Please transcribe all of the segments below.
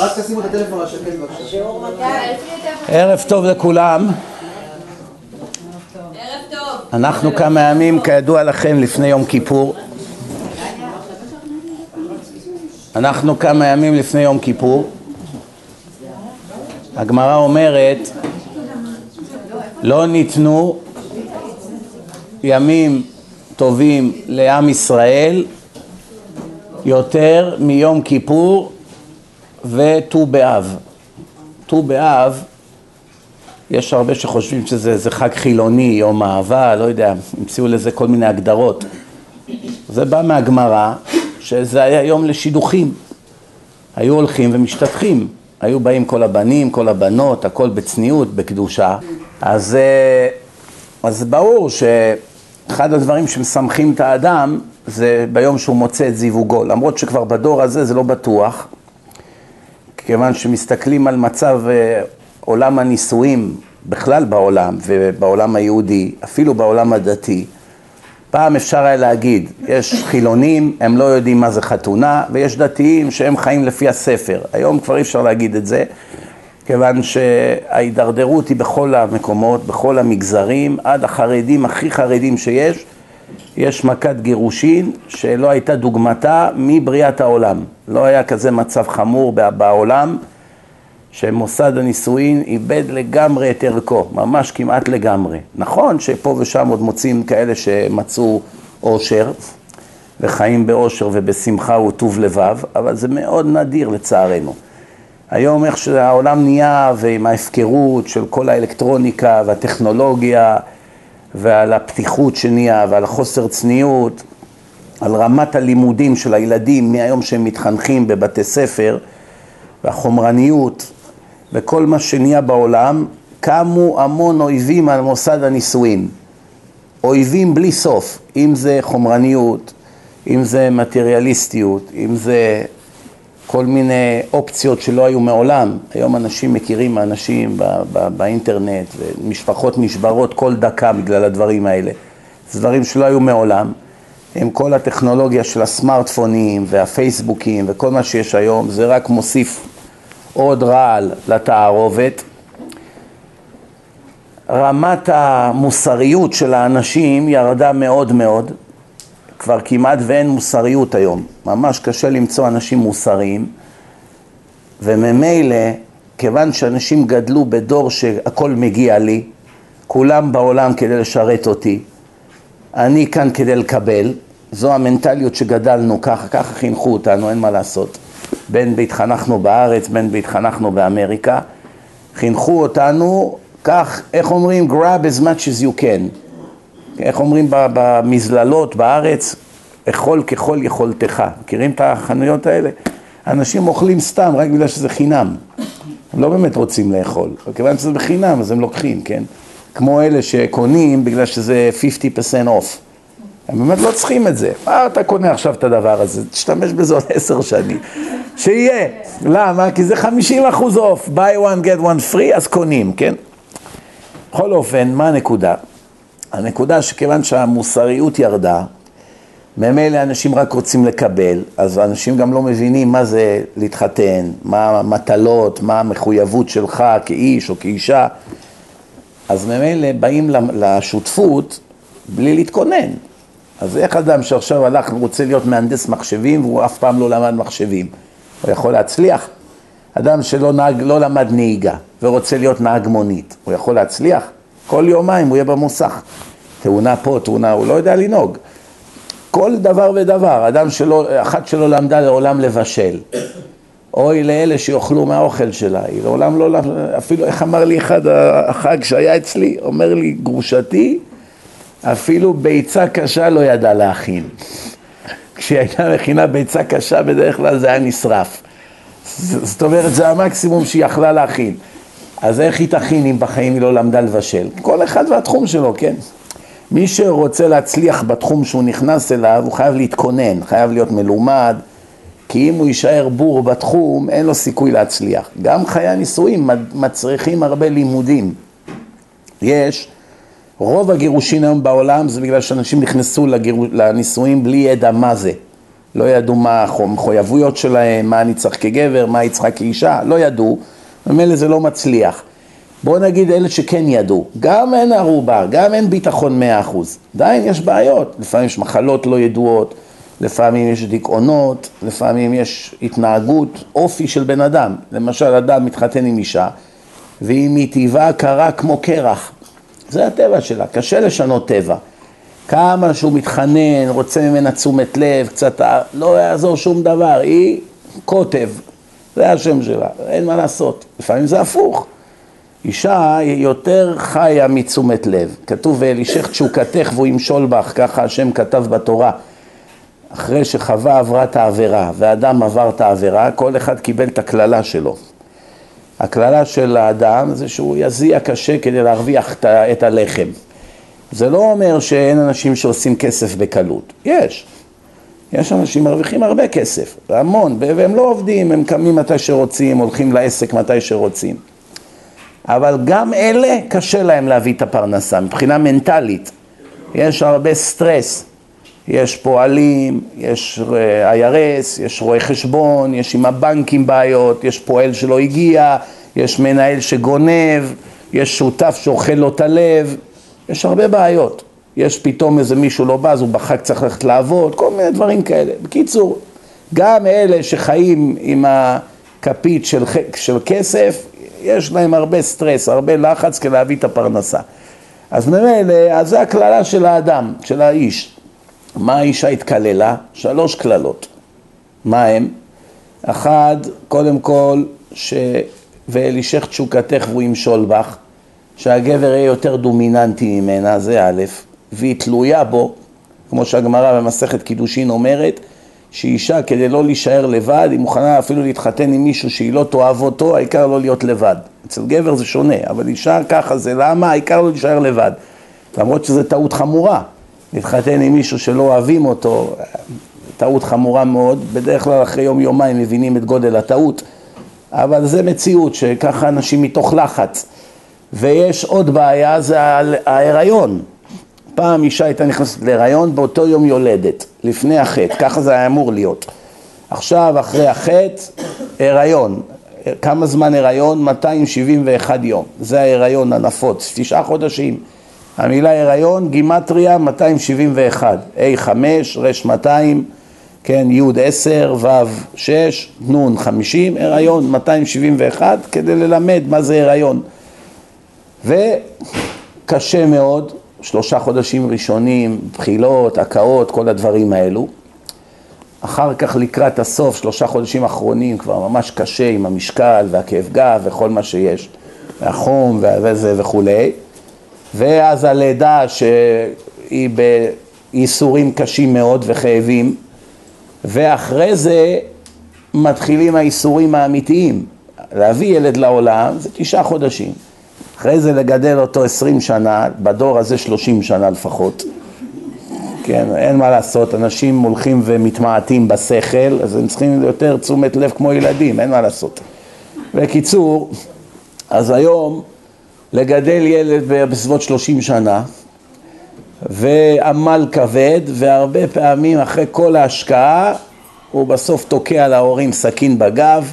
רק תשימו את הטלפון על השקט בבקשה. ערב טוב לכולם. אנחנו כמה ימים, כידוע לכם, לפני יום כיפור. אנחנו כמה ימים לפני יום כיפור. הגמרא אומרת, לא ניתנו ימים טובים לעם ישראל יותר מיום כיפור וט"ו באב. ט"ו באב, יש הרבה שחושבים שזה חג חילוני, יום אהבה, לא יודע, המציאו לזה כל מיני הגדרות. זה בא מהגמרא, שזה היה יום לשידוכים. היו הולכים ומשתטחים. היו באים כל הבנים, כל הבנות, הכל בצניעות, בקדושה. אז, אה, אז ברור שאחד הדברים שמשמחים את האדם זה ביום שהוא מוצא את זיווגו. למרות שכבר בדור הזה זה לא בטוח, כיוון שמסתכלים על מצב אה, עולם הנישואים בכלל בעולם ובעולם היהודי, אפילו בעולם הדתי, פעם אפשר היה להגיד, יש חילונים, הם לא יודעים מה זה חתונה, ויש דתיים שהם חיים לפי הספר. היום כבר אי אפשר להגיד את זה, כיוון שההידרדרות היא בכל המקומות, בכל המגזרים, עד החרדים הכי חרדים שיש, יש מכת גירושין שלא הייתה דוגמתה מבריאת העולם. לא היה כזה מצב חמור בעולם שמוסד הנישואין איבד לגמרי את ערכו, ממש כמעט לגמרי. נכון שפה ושם עוד מוצאים כאלה שמצאו אושר וחיים באושר ובשמחה וטוב לבב, אבל זה מאוד נדיר לצערנו. היום איך שהעולם נהיה ועם ההפקרות של כל האלקטרוניקה והטכנולוגיה ועל הפתיחות שנהיה ועל החוסר צניעות, על רמת הלימודים של הילדים מהיום שהם מתחנכים בבתי ספר והחומרניות וכל מה שנהיה בעולם, קמו המון אויבים על מוסד הנישואין. אויבים בלי סוף, אם זה חומרניות, אם זה מטריאליסטיות, אם זה כל מיני אופציות שלא היו מעולם. היום אנשים מכירים אנשים באינטרנט, ומשפחות נשברות כל דקה בגלל הדברים האלה. זה דברים שלא היו מעולם. עם כל הטכנולוגיה של הסמארטפונים והפייסבוקים וכל מה שיש היום, זה רק מוסיף עוד רעל לתערובת. רמת המוסריות של האנשים ירדה מאוד מאוד, כבר כמעט ואין מוסריות היום, ממש קשה למצוא אנשים מוסריים, וממילא, כיוון שאנשים גדלו בדור שהכל מגיע לי, כולם בעולם כדי לשרת אותי, אני כאן כדי לקבל, זו המנטליות שגדלנו ככה, ככה חינכו אותנו, אין מה לעשות. בין בהתחנכנו בארץ, בין בהתחנכנו באמריקה, חינכו אותנו כך, איך אומרים? grab as much as you can. איך אומרים במזללות בארץ? אכול ככל יכולתך. מכירים את החנויות האלה? אנשים אוכלים סתם רק בגלל שזה חינם. הם לא באמת רוצים לאכול. כיוון שזה בחינם אז הם לוקחים, כן? כמו אלה שקונים בגלל שזה 50% off. הם באמת לא צריכים את זה. מה אתה קונה עכשיו את הדבר הזה? תשתמש בזה עוד עשר שנים. שיהיה. למה? כי זה 50 אחוז אוף. buy one get one free, אז קונים, כן? בכל אופן, מה הנקודה? הנקודה שכיוון שהמוסריות ירדה, ממילא אנשים רק רוצים לקבל, אז אנשים גם לא מבינים מה זה להתחתן, מה המטלות, מה המחויבות שלך כאיש או כאישה, אז ממילא באים לשותפות בלי להתכונן. אז איך אדם שעכשיו הלך ורוצה להיות מהנדס מחשבים והוא אף פעם לא למד מחשבים, הוא יכול להצליח? אדם שלא נהג, לא למד נהיגה ורוצה להיות נהג מונית, הוא יכול להצליח? כל יומיים הוא יהיה במוסך. תאונה פה, תאונה, הוא לא יודע לנהוג. כל דבר ודבר, אדם שלא, אחת שלא למדה לעולם לבשל, אוי לאלה שיאכלו מהאוכל שלה, היא לעולם לא, אפילו איך אמר לי אחד החג שהיה אצלי, אומר לי גרושתי, אפילו ביצה קשה לא ידעה להכין. כשהיא הייתה מכינה ביצה קשה בדרך כלל זה היה נשרף. זאת אומרת זה המקסימום שהיא יכלה להכין. אז איך היא תכין אם בחיים היא לא למדה לבשל? כל אחד והתחום שלו, כן? מי שרוצה להצליח בתחום שהוא נכנס אליו, הוא חייב להתכונן, חייב להיות מלומד, כי אם הוא יישאר בור בתחום, אין לו סיכוי להצליח. גם חיי הנישואים מצריכים הרבה לימודים. יש, רוב הגירושין היום בעולם זה בגלל שאנשים נכנסו לגיר... לנישואים בלי ידע מה זה. לא ידעו מה המחויבויות שלהם, מה אני צריך כגבר, מה היא צריכה כאישה, לא ידעו, ומילא זה לא מצליח. בואו נגיד אלה שכן ידעו, גם אין ערובה, גם אין ביטחון מאה אחוז, עדיין יש בעיות, לפעמים יש מחלות לא ידועות, לפעמים יש דיכאונות, לפעמים יש התנהגות, אופי של בן אדם, למשל אדם מתחתן עם אישה והיא מטבעה קרה כמו קרח, זה הטבע שלה, קשה לשנות טבע. כמה שהוא מתחנן, רוצה ממנה תשומת לב, קצת, לא יעזור שום דבר, היא קוטב, זה השם שלה, אין מה לעשות. לפעמים זה הפוך. אישה יותר חיה מתשומת לב. כתוב, ואלישך תשוקתך והוא ימשול בך, ככה השם כתב בתורה. אחרי שחווה עברה את העבירה ואדם עבר את העבירה, כל אחד קיבל את הקללה שלו. הקללה של האדם זה שהוא יזיע קשה כדי להרוויח את הלחם. זה לא אומר שאין אנשים שעושים כסף בקלות, יש. יש אנשים מרוויחים הרבה כסף, המון, והם לא עובדים, הם קמים מתי שרוצים, הולכים לעסק מתי שרוצים. אבל גם אלה קשה להם להביא את הפרנסה מבחינה מנטלית. יש הרבה סטרס, יש פועלים, יש IRS, יש רואי חשבון, יש עם הבנקים בעיות, יש פועל שלא הגיע, יש מנהל שגונב, יש שותף שאוכל לו את הלב, יש הרבה בעיות. יש פתאום איזה מישהו לא בא, אז הוא בחג צריך ללכת לעבוד, כל מיני דברים כאלה. בקיצור, גם אלה שחיים עם הכפית של, של כסף, יש להם הרבה סטרס, הרבה לחץ כדי להביא את הפרנסה. אז ממילא, אז זה הקללה של האדם, של האיש. מה האישה התקללה? שלוש קללות. מה הם? אחד, קודם כל, ש... ואלישך תשוקתך והוא ימשול בך, שהגבר יהיה יותר דומיננטי ממנה, זה א', והיא תלויה בו, כמו שהגמרא במסכת קידושין אומרת, שאישה כדי לא להישאר לבד, היא מוכנה אפילו להתחתן עם מישהו שהיא לא תאהב אותו, העיקר לא להיות לבד. אצל גבר זה שונה, אבל אישה ככה זה למה? העיקר לא להישאר לבד. למרות שזו טעות חמורה, להתחתן עם מישהו שלא אוהבים אותו, טעות חמורה מאוד, בדרך כלל אחרי יום יומיים מבינים את גודל הטעות, אבל זה מציאות שככה אנשים מתוך לחץ. ויש עוד בעיה, זה ההיריון. פעם אישה הייתה נכנסת להיריון באותו יום יולדת, לפני החטא, ככה זה היה אמור להיות. עכשיו, אחרי החטא, הריון. כמה זמן הריון? 271 יום. זה ההיריון הנפוץ, תשעה חודשים. המילה הריון, גימטריה 271, A5, ר' 200, כן, י' 10, ו' 6, נ' 50, הריון 271, כדי ללמד מה זה הריון. וקשה מאוד, שלושה חודשים ראשונים, בחילות, הקאות, כל הדברים האלו. אחר כך לקראת הסוף, שלושה חודשים אחרונים, כבר ממש קשה עם המשקל והכאב גב וכל מה שיש, והחום וזה וכולי. ואז הלידה שהיא בייסורים קשים מאוד וכאבים, ואחרי זה מתחילים הייסורים האמיתיים. להביא ילד לעולם זה תשעה חודשים. אחרי זה לגדל אותו עשרים שנה, בדור הזה שלושים שנה לפחות. כן, אין מה לעשות, אנשים הולכים ומתמעטים בשכל, אז הם צריכים יותר תשומת לב כמו ילדים, אין מה לעשות. בקיצור, אז היום לגדל ילד בסביבות שלושים שנה, ועמל כבד, והרבה פעמים אחרי כל ההשקעה הוא בסוף תוקע להורים סכין בגב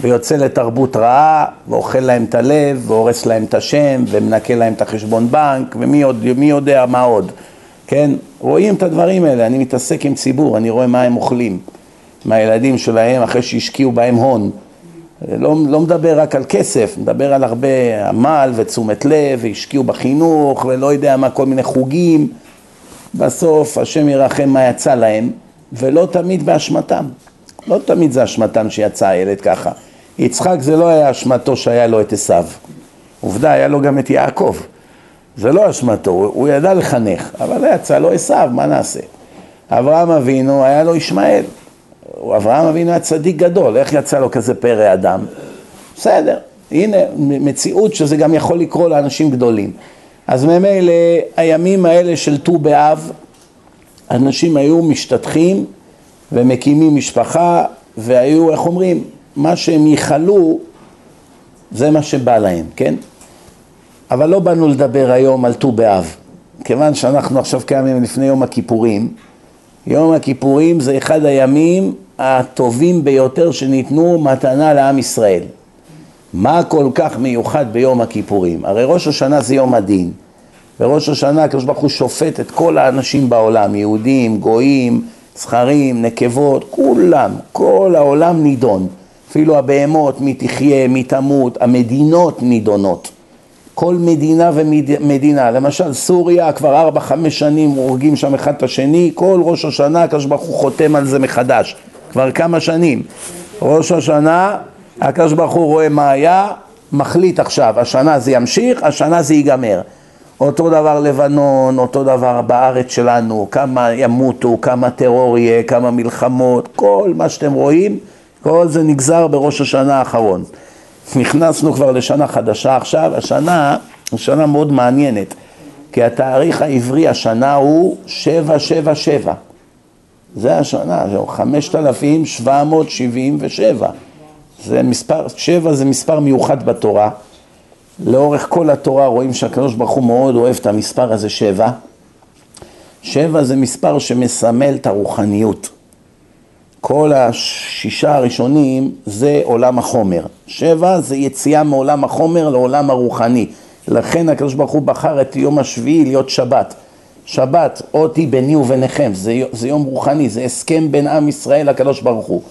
ויוצא לתרבות רעה ואוכל להם את הלב והורס להם את השם ומנקה להם את החשבון בנק ומי עוד, יודע מה עוד, כן? רואים את הדברים האלה, אני מתעסק עם ציבור, אני רואה מה הם אוכלים מהילדים שלהם אחרי שהשקיעו בהם הון לא, לא מדבר רק על כסף, מדבר על הרבה עמל ותשומת לב, והשקיעו בחינוך, ולא יודע מה, כל מיני חוגים. בסוף השם ירחם מה יצא להם, ולא תמיד באשמתם. לא תמיד זה אשמתם שיצא הילד ככה. יצחק זה לא היה אשמתו שהיה לו את עשיו. עובדה, היה לו גם את יעקב. זה לא אשמתו, הוא ידע לחנך, אבל יצא לו עשיו, מה נעשה? אברהם אבינו, היה לו ישמעאל. אברהם אבינו היה צדיק גדול, איך יצא לו כזה פרא אדם? בסדר, הנה מציאות שזה גם יכול לקרות לאנשים גדולים. אז ממילא הימים האלה של ט"ו באב, אנשים היו משתטחים ומקימים משפחה והיו, איך אומרים, מה שהם ייחלו זה מה שבא להם, כן? אבל לא באנו לדבר היום על ט"ו באב, כיוון שאנחנו עכשיו קיימים לפני יום הכיפורים יום הכיפורים זה אחד הימים הטובים ביותר שניתנו מתנה לעם ישראל. מה כל כך מיוחד ביום הכיפורים? הרי ראש השנה זה יום הדין. בראש השנה הקדוש ברוך הוא שופט את כל האנשים בעולם, יהודים, גויים, זכרים, נקבות, כולם, כל העולם נידון. אפילו הבהמות, מי תחיה, מי תמות, המדינות נידונות. כל מדינה ומדינה, למשל סוריה כבר ארבע חמש שנים הורגים שם אחד את השני, כל ראש השנה הקדוש ברוך הוא חותם על זה מחדש, כבר כמה שנים. ראש השנה הקדוש ברוך הוא רואה מה היה, מחליט עכשיו, השנה זה ימשיך, השנה זה ייגמר. אותו דבר לבנון, אותו דבר בארץ שלנו, כמה ימותו, כמה טרור יהיה, כמה מלחמות, כל מה שאתם רואים, כל זה נגזר בראש השנה האחרון. נכנסנו כבר לשנה חדשה עכשיו, השנה היא שנה מאוד מעניינת, כי התאריך העברי השנה הוא 777. זה השנה, זהו 5,777. זה מספר, שבע זה מספר מיוחד בתורה. לאורך כל התורה רואים שהקדוש ברוך הוא מאוד אוהב את המספר הזה שבע. שבע זה מספר שמסמל את הרוחניות. כל השישה הראשונים זה עולם החומר. שבע זה יציאה מעולם החומר לעולם הרוחני. לכן הקדוש ברוך הוא בחר את יום השביעי להיות שבת. שבת, אותי ביני וביניכם, זה, זה יום רוחני, זה הסכם בין עם ישראל לקדוש ברוך הוא.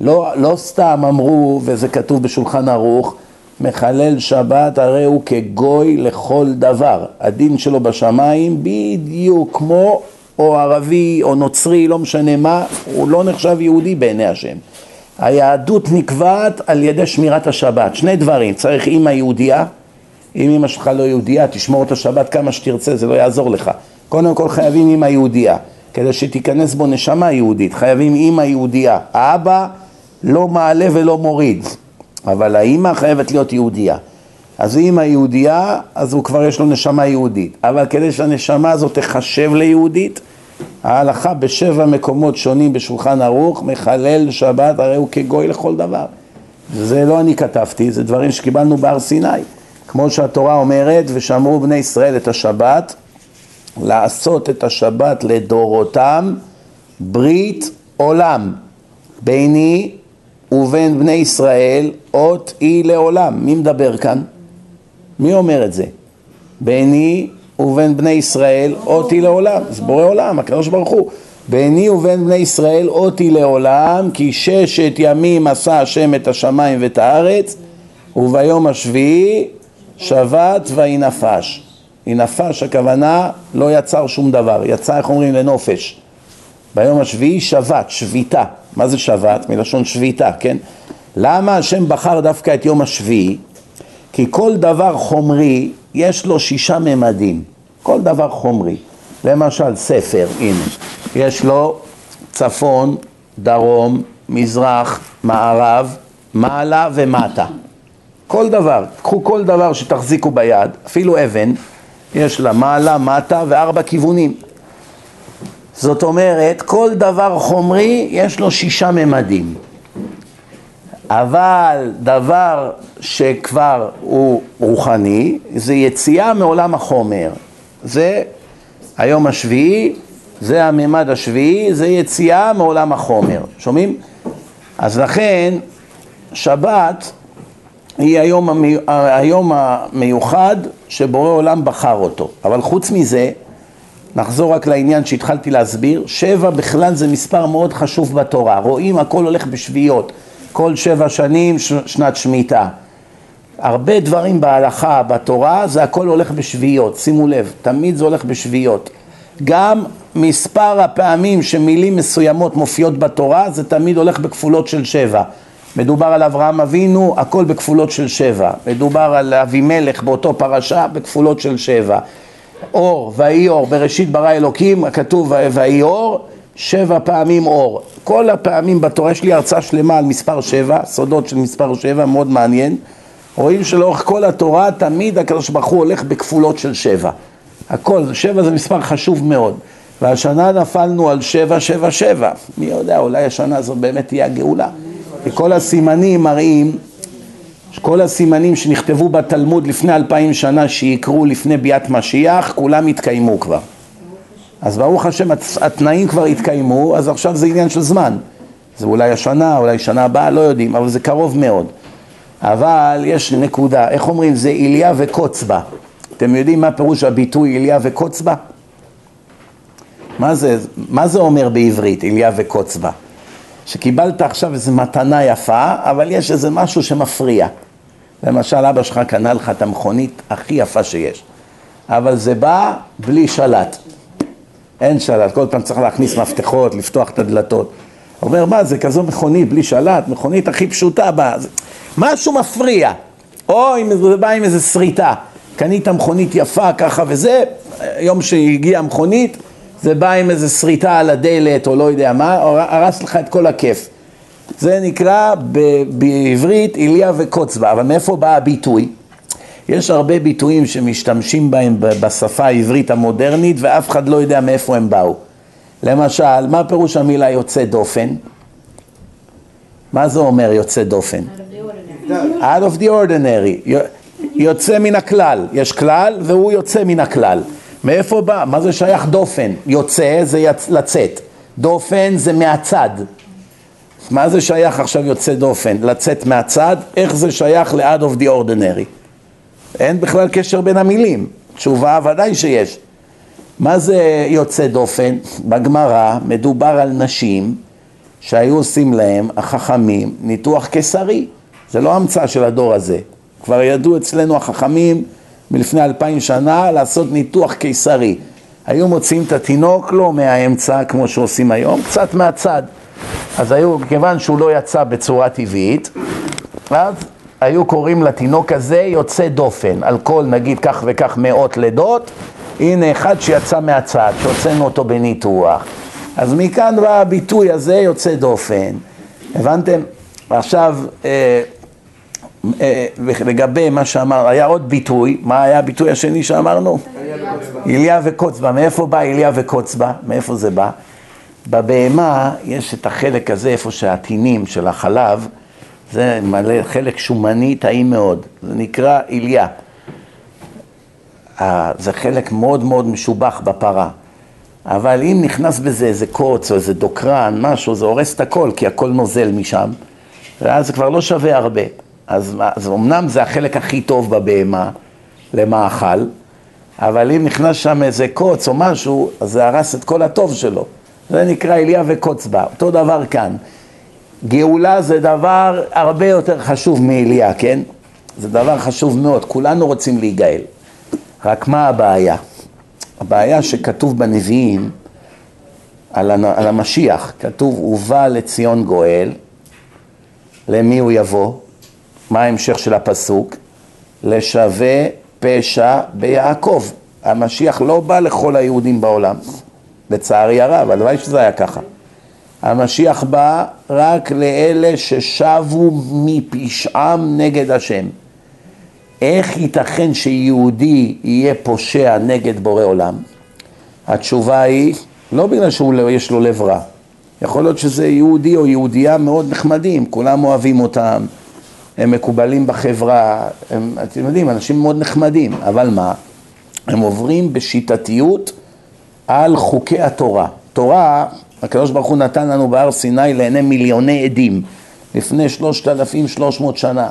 לא, לא סתם אמרו, וזה כתוב בשולחן ערוך, מחלל שבת הרי הוא כגוי לכל דבר. הדין שלו בשמיים בדיוק כמו או ערבי או נוצרי, לא משנה מה, הוא לא נחשב יהודי בעיני השם. היהדות נקבעת על ידי שמירת השבת. שני דברים, צריך אימא יהודייה, אם אימא שלך לא יהודייה, תשמור את השבת כמה שתרצה, זה לא יעזור לך. קודם כל חייבים אימא יהודייה, כדי שתיכנס בו נשמה יהודית, חייבים אימא יהודייה. האבא לא מעלה ולא מוריד, אבל האימא חייבת להיות יהודייה. אז אם היהודייה, אז הוא כבר יש לו נשמה יהודית. אבל כדי שהנשמה הזאת תחשב ליהודית, ההלכה בשבע מקומות שונים בשולחן ערוך, מחלל שבת, הרי הוא כגוי לכל דבר. זה לא אני כתבתי, זה דברים שקיבלנו בהר סיני. כמו שהתורה אומרת, ושמרו בני ישראל את השבת, לעשות את השבת לדורותם ברית עולם ביני ובין בני ישראל אות היא לעולם. מי מדבר כאן? מי אומר את זה? ביני ובין בני ישראל אותי לעולם. זה בורא עולם, הקדוש ברוך הוא. ביני ובין בני ישראל אותי לעולם, כי ששת ימים עשה השם את השמיים ואת הארץ, וביום השביעי שבת וינפש. ינפש הכוונה לא יצר שום דבר, יצא איך אומרים לנופש. ביום השביעי שבת, שביתה. מה זה שבת? מלשון שביתה, כן? למה השם בחר דווקא את יום השביעי? כי כל דבר חומרי יש לו שישה ממדים, כל דבר חומרי. למשל ספר, הנה, יש לו צפון, דרום, מזרח, מערב, מעלה ומטה. כל דבר, קחו כל דבר שתחזיקו ביד, אפילו אבן, יש לה מעלה, מטה וארבע כיוונים. זאת אומרת, כל דבר חומרי יש לו שישה ממדים. אבל דבר שכבר הוא רוחני, זה יציאה מעולם החומר. זה היום השביעי, זה הממד השביעי, זה יציאה מעולם החומר. שומעים? אז לכן, שבת היא היום, המי... היום המיוחד שבורא עולם בחר אותו. אבל חוץ מזה, נחזור רק לעניין שהתחלתי להסביר, שבע בכלל זה מספר מאוד חשוב בתורה. רואים הכל הולך בשביעיות. כל שבע שנים שנת שמיטה. הרבה דברים בהלכה, בתורה, זה הכל הולך בשביעיות, שימו לב, תמיד זה הולך בשביעיות. גם מספר הפעמים שמילים מסוימות מופיעות בתורה, זה תמיד הולך בכפולות של שבע. מדובר על אברהם אבינו, הכל בכפולות של שבע. מדובר על אבימלך באותו פרשה, בכפולות של שבע. אור, ויהי אור, בראשית ברא אלוקים, כתוב ויהי אור, שבע פעמים אור. כל הפעמים בתורה, יש לי הרצאה שלמה על מספר שבע, סודות של מספר שבע, מאוד מעניין. רואים שלאורך כל התורה תמיד הקדוש ברוך הוא הולך בכפולות של שבע. הכל, שבע זה מספר חשוב מאוד. והשנה נפלנו על שבע, שבע, שבע. מי יודע, אולי השנה הזאת באמת תהיה הגאולה. כי כל הסימנים מראים, כל הסימנים שנכתבו בתלמוד לפני אלפיים שנה, שיקרו לפני ביאת משיח, כולם התקיימו כבר. אז ברוך השם התנאים כבר התקיימו, אז עכשיו זה עניין של זמן. זה אולי השנה, אולי שנה הבאה, לא יודעים, אבל זה קרוב מאוד. אבל יש נקודה, איך אומרים? זה איליה וקוץ בה. אתם יודעים מה פירוש הביטוי איליה וקוץ בה? מה זה, מה זה אומר בעברית, איליה וקוץ בה? שקיבלת עכשיו איזו מתנה יפה, אבל יש איזה משהו שמפריע. למשל, אבא שלך קנה לך את המכונית הכי יפה שיש, אבל זה בא בלי שלט. אין שלט, כל פעם צריך להכניס מפתחות, לפתוח את הדלתות. אומר, מה זה כזו מכונית בלי שלט, מכונית הכי פשוטה בה, משהו מפריע. או אם זה בא עם איזה שריטה, קנית מכונית יפה ככה וזה, יום שהגיעה המכונית, זה בא עם איזה שריטה על הדלת או לא יודע מה, הרס לך את כל הכיף. זה נקרא בעברית איליה וקוצבה, אבל מאיפה בא הביטוי? יש הרבה ביטויים שמשתמשים בהם בשפה העברית המודרנית ואף אחד לא יודע מאיפה הם באו. למשל, מה פירוש המילה יוצא דופן? מה זה אומר יוצא דופן? Out of the ordinary. יוצא מן הכלל. יש כלל והוא יוצא מן הכלל. מאיפה בא? מה זה שייך דופן? יוצא זה יצ... לצאת. דופן זה מהצד. מה זה שייך עכשיו יוצא דופן? לצאת מהצד? איך זה שייך ל-out of the ordinary? אין בכלל קשר בין המילים. תשובה ודאי שיש. מה זה יוצא דופן? בגמרא מדובר על נשים שהיו עושים להם, החכמים, ניתוח קיסרי. זה לא המצאה של הדור הזה. כבר ידעו אצלנו החכמים מלפני אלפיים שנה לעשות ניתוח קיסרי. היו מוציאים את התינוק לא מהאמצע כמו שעושים היום, קצת מהצד. אז היו, כיוון שהוא לא יצא בצורה טבעית, אז היו קוראים לתינוק הזה יוצא דופן. על כל נגיד כך וכך מאות לידות, הנה אחד שיצא מהצד, שהוצאנו אותו בניתוח. אז מכאן בא הביטוי הזה יוצא דופן. הבנתם? עכשיו, אה, אה, לגבי מה שאמר, היה עוד ביטוי, מה היה הביטוי השני שאמרנו? איליה וקוצבה, מאיפה בא איליה וקוצבה? מאיפה זה בא? בבהמה יש את החלק הזה, איפה שהטינים של החלב, זה מלא חלק שומני טעים מאוד, זה נקרא איליה. זה חלק מאוד מאוד משובח בפרה. אבל אם נכנס בזה איזה קוץ או איזה דוקרן, משהו, זה הורס את הכל, כי הכל נוזל משם, ואז זה כבר לא שווה הרבה. אז, אז אמנם זה החלק הכי טוב בבהמה למאכל, אבל אם נכנס שם איזה קוץ או משהו, אז זה הרס את כל הטוב שלו. זה נקרא אליה וקוץ בה. אותו דבר כאן. גאולה זה דבר הרבה יותר חשוב מאליה, כן? זה דבר חשוב מאוד, כולנו רוצים להיגאל. רק מה הבעיה? הבעיה שכתוב בנביאים על, על המשיח, כתוב ובא לציון גואל, למי הוא יבוא? מה ההמשך של הפסוק? לשווה פשע ביעקב. המשיח לא בא לכל היהודים בעולם, לצערי הרב, הלוואי שזה היה ככה. המשיח בא רק לאלה ששבו מפשעם נגד השם. איך ייתכן שיהודי יהיה פושע נגד בורא עולם? התשובה היא, לא בגלל שיש לו לב רע. יכול להיות שזה יהודי או יהודייה מאוד נחמדים, כולם אוהבים אותם, הם מקובלים בחברה, הם, אתם יודעים, אנשים מאוד נחמדים, אבל מה? הם עוברים בשיטתיות על חוקי התורה. תורה, הקדוש ברוך הוא נתן לנו בהר סיני לעיני מיליוני עדים לפני שלושת אלפים שלוש מאות שנה.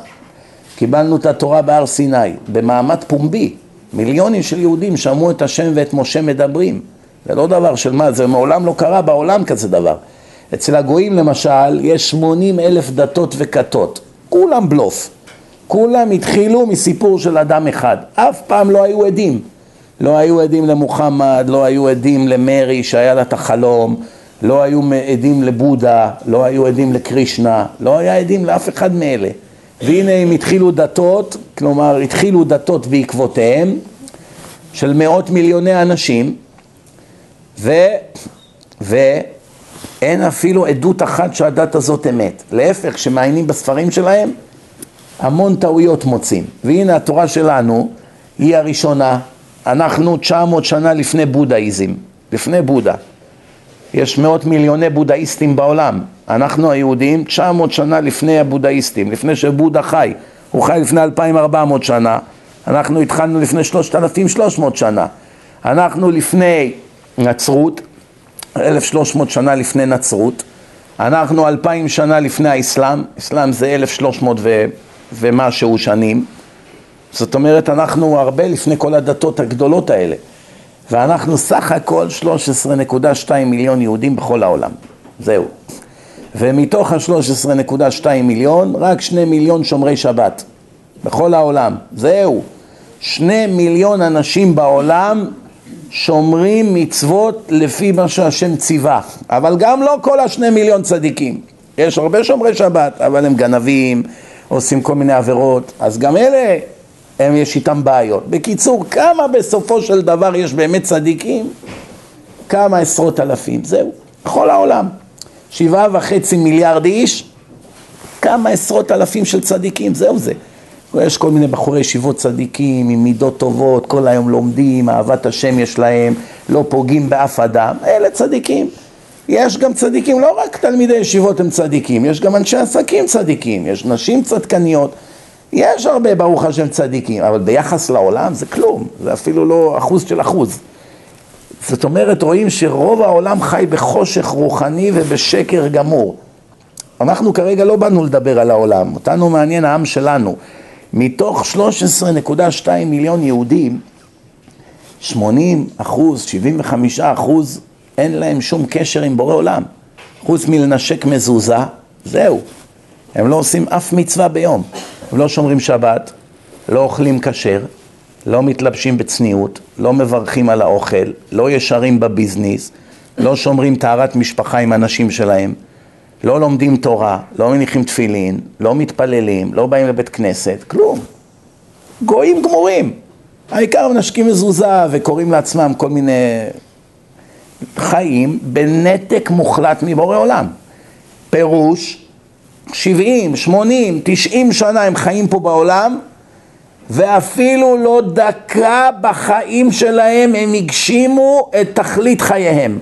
קיבלנו את התורה בהר סיני, במעמד פומבי. מיליונים של יהודים שמעו את השם ואת משה מדברים. זה לא דבר של מה, זה מעולם לא קרה בעולם כזה דבר. אצל הגויים למשל, יש שמונים אלף דתות וכתות. כולם בלוף. כולם התחילו מסיפור של אדם אחד. אף פעם לא היו עדים. לא היו עדים למוחמד, לא היו עדים למרי שהיה לה את החלום, לא היו עדים לבודה, לא היו עדים לקרישנה, לא היה עדים לאף אחד מאלה. והנה הם התחילו דתות, כלומר התחילו דתות בעקבותיהם של מאות מיליוני אנשים ו... ואין אפילו עדות אחת שהדת הזאת אמת. להפך, כשמעיינים בספרים שלהם, המון טעויות מוצאים. והנה התורה שלנו היא הראשונה, אנחנו 900 שנה לפני בודהיזם, לפני בודה. יש מאות מיליוני בודהיסטים בעולם. אנחנו היהודים 900 שנה לפני הבודהיסטים, לפני שבודה חי. הוא חי לפני 2400 שנה, אנחנו התחלנו לפני 3300 שנה. אנחנו לפני נצרות, 1,300 שנה לפני נצרות, אנחנו 2,000 שנה לפני האסלאם, אסלאם זה 1,300 ו... ומשהו שנים, זאת אומרת אנחנו הרבה לפני כל הדתות הגדולות האלה, ואנחנו סך הכל 13.2 מיליון יהודים בכל העולם, זהו. ומתוך ה-13.2 מיליון, רק שני מיליון שומרי שבת, בכל העולם, זהו. שני מיליון אנשים בעולם שומרים מצוות לפי מה שהשם ציווה, אבל גם לא כל השני מיליון צדיקים. יש הרבה שומרי שבת, אבל הם גנבים, עושים כל מיני עבירות, אז גם אלה, הם יש איתם בעיות. בקיצור, כמה בסופו של דבר יש באמת צדיקים? כמה עשרות אלפים, זהו, בכל העולם. שבעה וחצי מיליארד איש, כמה עשרות אלפים של צדיקים, זהו זה. יש כל מיני בחורי ישיבות צדיקים עם מידות טובות, כל היום לומדים, אהבת השם יש להם, לא פוגעים באף אדם, אלה צדיקים. יש גם צדיקים, לא רק תלמידי ישיבות הם צדיקים, יש גם אנשי עסקים צדיקים, יש נשים צדקניות, יש הרבה ברוך השם צדיקים, אבל ביחס לעולם זה כלום, זה אפילו לא אחוז של אחוז. זאת אומרת, רואים שרוב העולם חי בחושך רוחני ובשקר גמור. אנחנו כרגע לא באנו לדבר על העולם, אותנו מעניין העם שלנו. מתוך 13.2 מיליון יהודים, 80 אחוז, 75 אחוז, אין להם שום קשר עם בורא עולם. חוץ מלנשק מזוזה, זהו. הם לא עושים אף מצווה ביום. לא שומרים שבת, לא אוכלים כשר, לא מתלבשים בצניעות, לא מברכים על האוכל, לא ישרים בביזנס, לא שומרים טהרת משפחה עם הנשים שלהם, לא לומדים תורה, לא מניחים תפילין, לא מתפללים, לא באים לבית כנסת, כלום. גויים גמורים. העיקר מנשקים מזוזה וקוראים לעצמם כל מיני חיים בנתק מוחלט מבורא עולם. פירוש, 70, 80, 90 שנה הם חיים פה בעולם ואפילו לא דקה בחיים שלהם הם הגשימו את תכלית חייהם.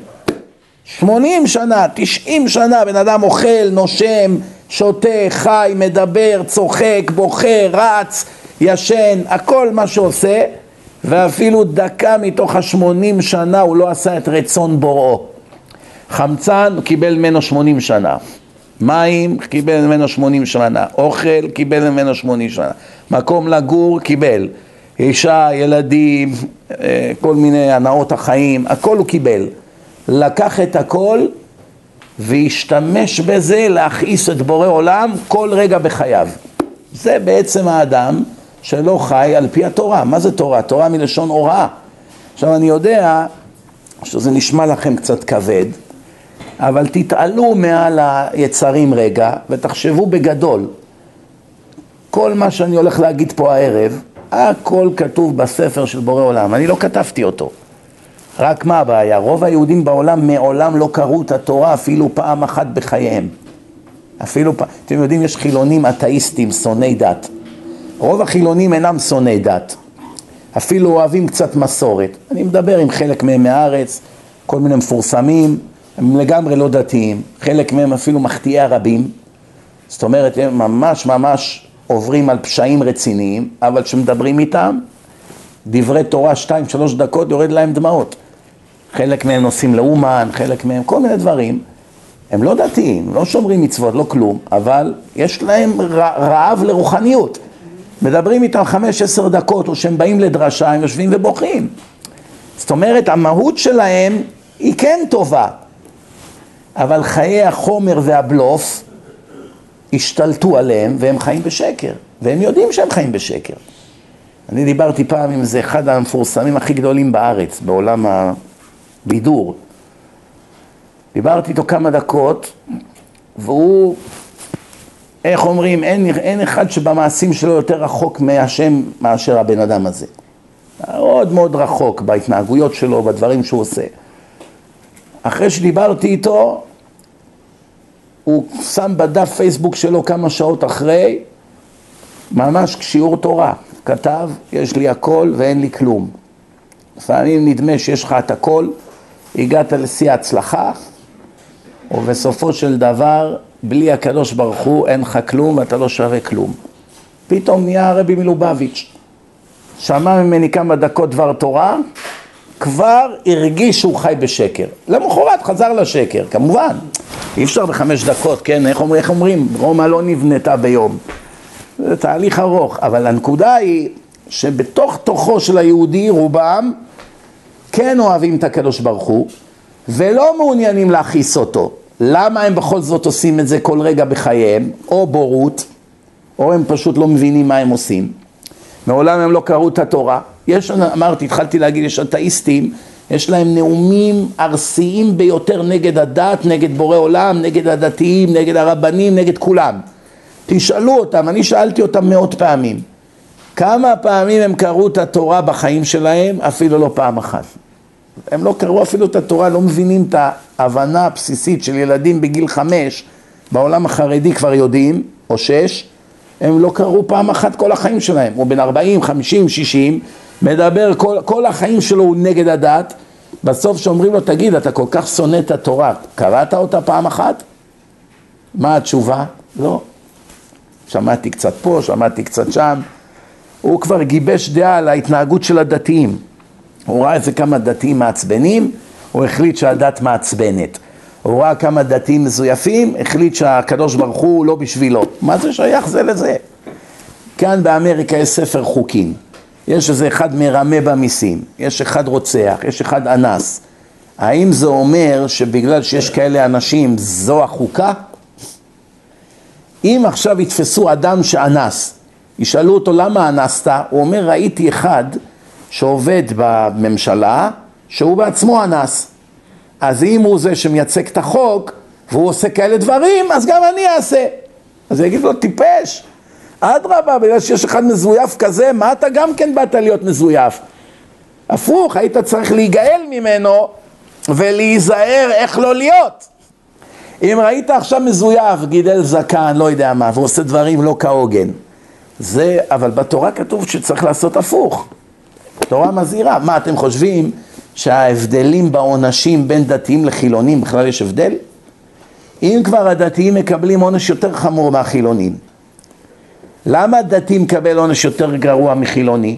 80 שנה, 90 שנה בן אדם אוכל, נושם, שותה, חי, מדבר, צוחק, בוכה, רץ, ישן, הכל מה שעושה ואפילו דקה מתוך השמונים שנה הוא לא עשה את רצון בוראו. חמצן קיבל ממנו שמונים שנה, מים קיבל ממנו שמונים שנה, אוכל קיבל ממנו שמונים שנה, מקום לגור קיבל, אישה, ילדים, אה, כל מיני הנאות החיים, הכל הוא קיבל. לקח את הכל והשתמש בזה להכעיס את בורא עולם כל רגע בחייו. זה בעצם האדם שלא חי על פי התורה. מה זה תורה? תורה מלשון הוראה. עכשיו אני יודע שזה נשמע לכם קצת כבד, אבל תתעלו מעל היצרים רגע ותחשבו בגדול. כל מה שאני הולך להגיד פה הערב, הכל כתוב בספר של בורא עולם, אני לא כתבתי אותו. רק מה הבעיה? רוב היהודים בעולם מעולם לא קראו את התורה אפילו פעם אחת בחייהם. אפילו פעם, אתם יודעים, יש חילונים אתאיסטים, שונאי דת. רוב החילונים אינם שונאי דת, אפילו אוהבים קצת מסורת. אני מדבר עם חלק מהם מהארץ, כל מיני מפורסמים, הם לגמרי לא דתיים, חלק מהם אפילו מחטיאי הרבים, זאת אומרת הם ממש ממש עוברים על פשעים רציניים, אבל כשמדברים איתם, דברי תורה שתיים שלוש דקות יורד להם דמעות. חלק מהם נוסעים לאומן, חלק מהם כל מיני דברים. הם לא דתיים, לא שומרים מצוות, לא כלום, אבל יש להם רעב לרוחניות. מדברים איתם חמש עשר דקות, או שהם באים לדרשה, הם יושבים ובוכים. זאת אומרת, המהות שלהם היא כן טובה, אבל חיי החומר והבלוף השתלטו עליהם והם חיים בשקר, והם יודעים שהם חיים בשקר. אני דיברתי פעם עם זה אחד המפורסמים הכי גדולים בארץ, בעולם הבידור. דיברתי איתו כמה דקות, והוא איך אומרים, אין, אין אחד שבמעשים שלו יותר רחוק מהשם מאשר הבן אדם הזה. מאוד מאוד רחוק בהתנהגויות שלו, בדברים שהוא עושה. אחרי שדיברתי איתו, הוא שם בדף פייסבוק שלו כמה שעות אחרי, ממש שיעור תורה. כתב, יש לי הכל ואין לי כלום. לפעמים נדמה שיש לך את הכל, הגעת לשיא ההצלחה, ובסופו של דבר בלי הקדוש ברוך הוא אין לך כלום ואתה לא שווה כלום. פתאום נהיה הרבי מלובביץ', שמע ממני כמה דקות דבר תורה, כבר הרגיש שהוא חי בשקר. למחרת חזר לשקר, כמובן. אי אפשר בחמש דקות, כן? איך אומרים? איך אומרים? רומא לא נבנתה ביום. זה תהליך ארוך, אבל הנקודה היא שבתוך תוכו של היהודי רובם כן אוהבים את הקדוש ברוך הוא ולא מעוניינים להכעיס אותו. למה הם בכל זאת עושים את זה כל רגע בחייהם? או בורות, או הם פשוט לא מבינים מה הם עושים. מעולם הם לא קראו את התורה. יש, אמרתי, התחלתי להגיד, יש אתאיסטים, יש להם נאומים ארסיים ביותר נגד הדת, נגד בורא עולם, נגד הדתיים, נגד הרבנים, נגד כולם. תשאלו אותם, אני שאלתי אותם מאות פעמים, כמה פעמים הם קראו את התורה בחיים שלהם? אפילו לא פעם אחת. הם לא קראו אפילו את התורה, לא מבינים את ההבנה הבסיסית של ילדים בגיל חמש, בעולם החרדי כבר יודעים, או שש, הם לא קראו פעם אחת כל החיים שלהם. הוא בן ארבעים, חמישים, שישים, מדבר, כל, כל החיים שלו הוא נגד הדת, בסוף שאומרים לו, תגיד, אתה כל כך שונא את התורה, קראת אותה פעם אחת? מה התשובה? לא. שמעתי קצת פה, שמעתי קצת שם. הוא כבר גיבש דעה על ההתנהגות של הדתיים. הוא ראה איזה כמה דתיים מעצבנים, הוא החליט שהדת מעצבנת. הוא ראה כמה דתיים מזויפים, החליט שהקדוש ברוך הוא לא בשבילו. מה זה שייך זה לזה? כאן באמריקה יש ספר חוקים. יש איזה אחד מרמה במיסים, יש אחד רוצח, יש אחד אנס. האם זה אומר שבגלל שיש כאלה אנשים זו החוקה? אם עכשיו יתפסו אדם שאנס, ישאלו אותו למה אנסת, הוא אומר ראיתי אחד שעובד בממשלה שהוא בעצמו אנס. אז אם הוא זה שמייצג את החוק והוא עושה כאלה דברים, אז גם אני אעשה. אז יגיד לו טיפש, אדרבה, בגלל שיש אחד מזויף כזה, מה אתה גם כן באת להיות מזויף? הפוך, היית צריך להיגאל ממנו ולהיזהר איך לא להיות. אם ראית עכשיו מזויף, גידל זקן, לא יודע מה, ועושה דברים לא כהוגן, זה, אבל בתורה כתוב שצריך לעשות הפוך. תורה מזהירה. מה, אתם חושבים שההבדלים בעונשים בין דתיים לחילונים, בכלל יש הבדל? אם כבר הדתיים מקבלים עונש יותר חמור מהחילונים, למה דתי מקבל עונש יותר גרוע מחילוני?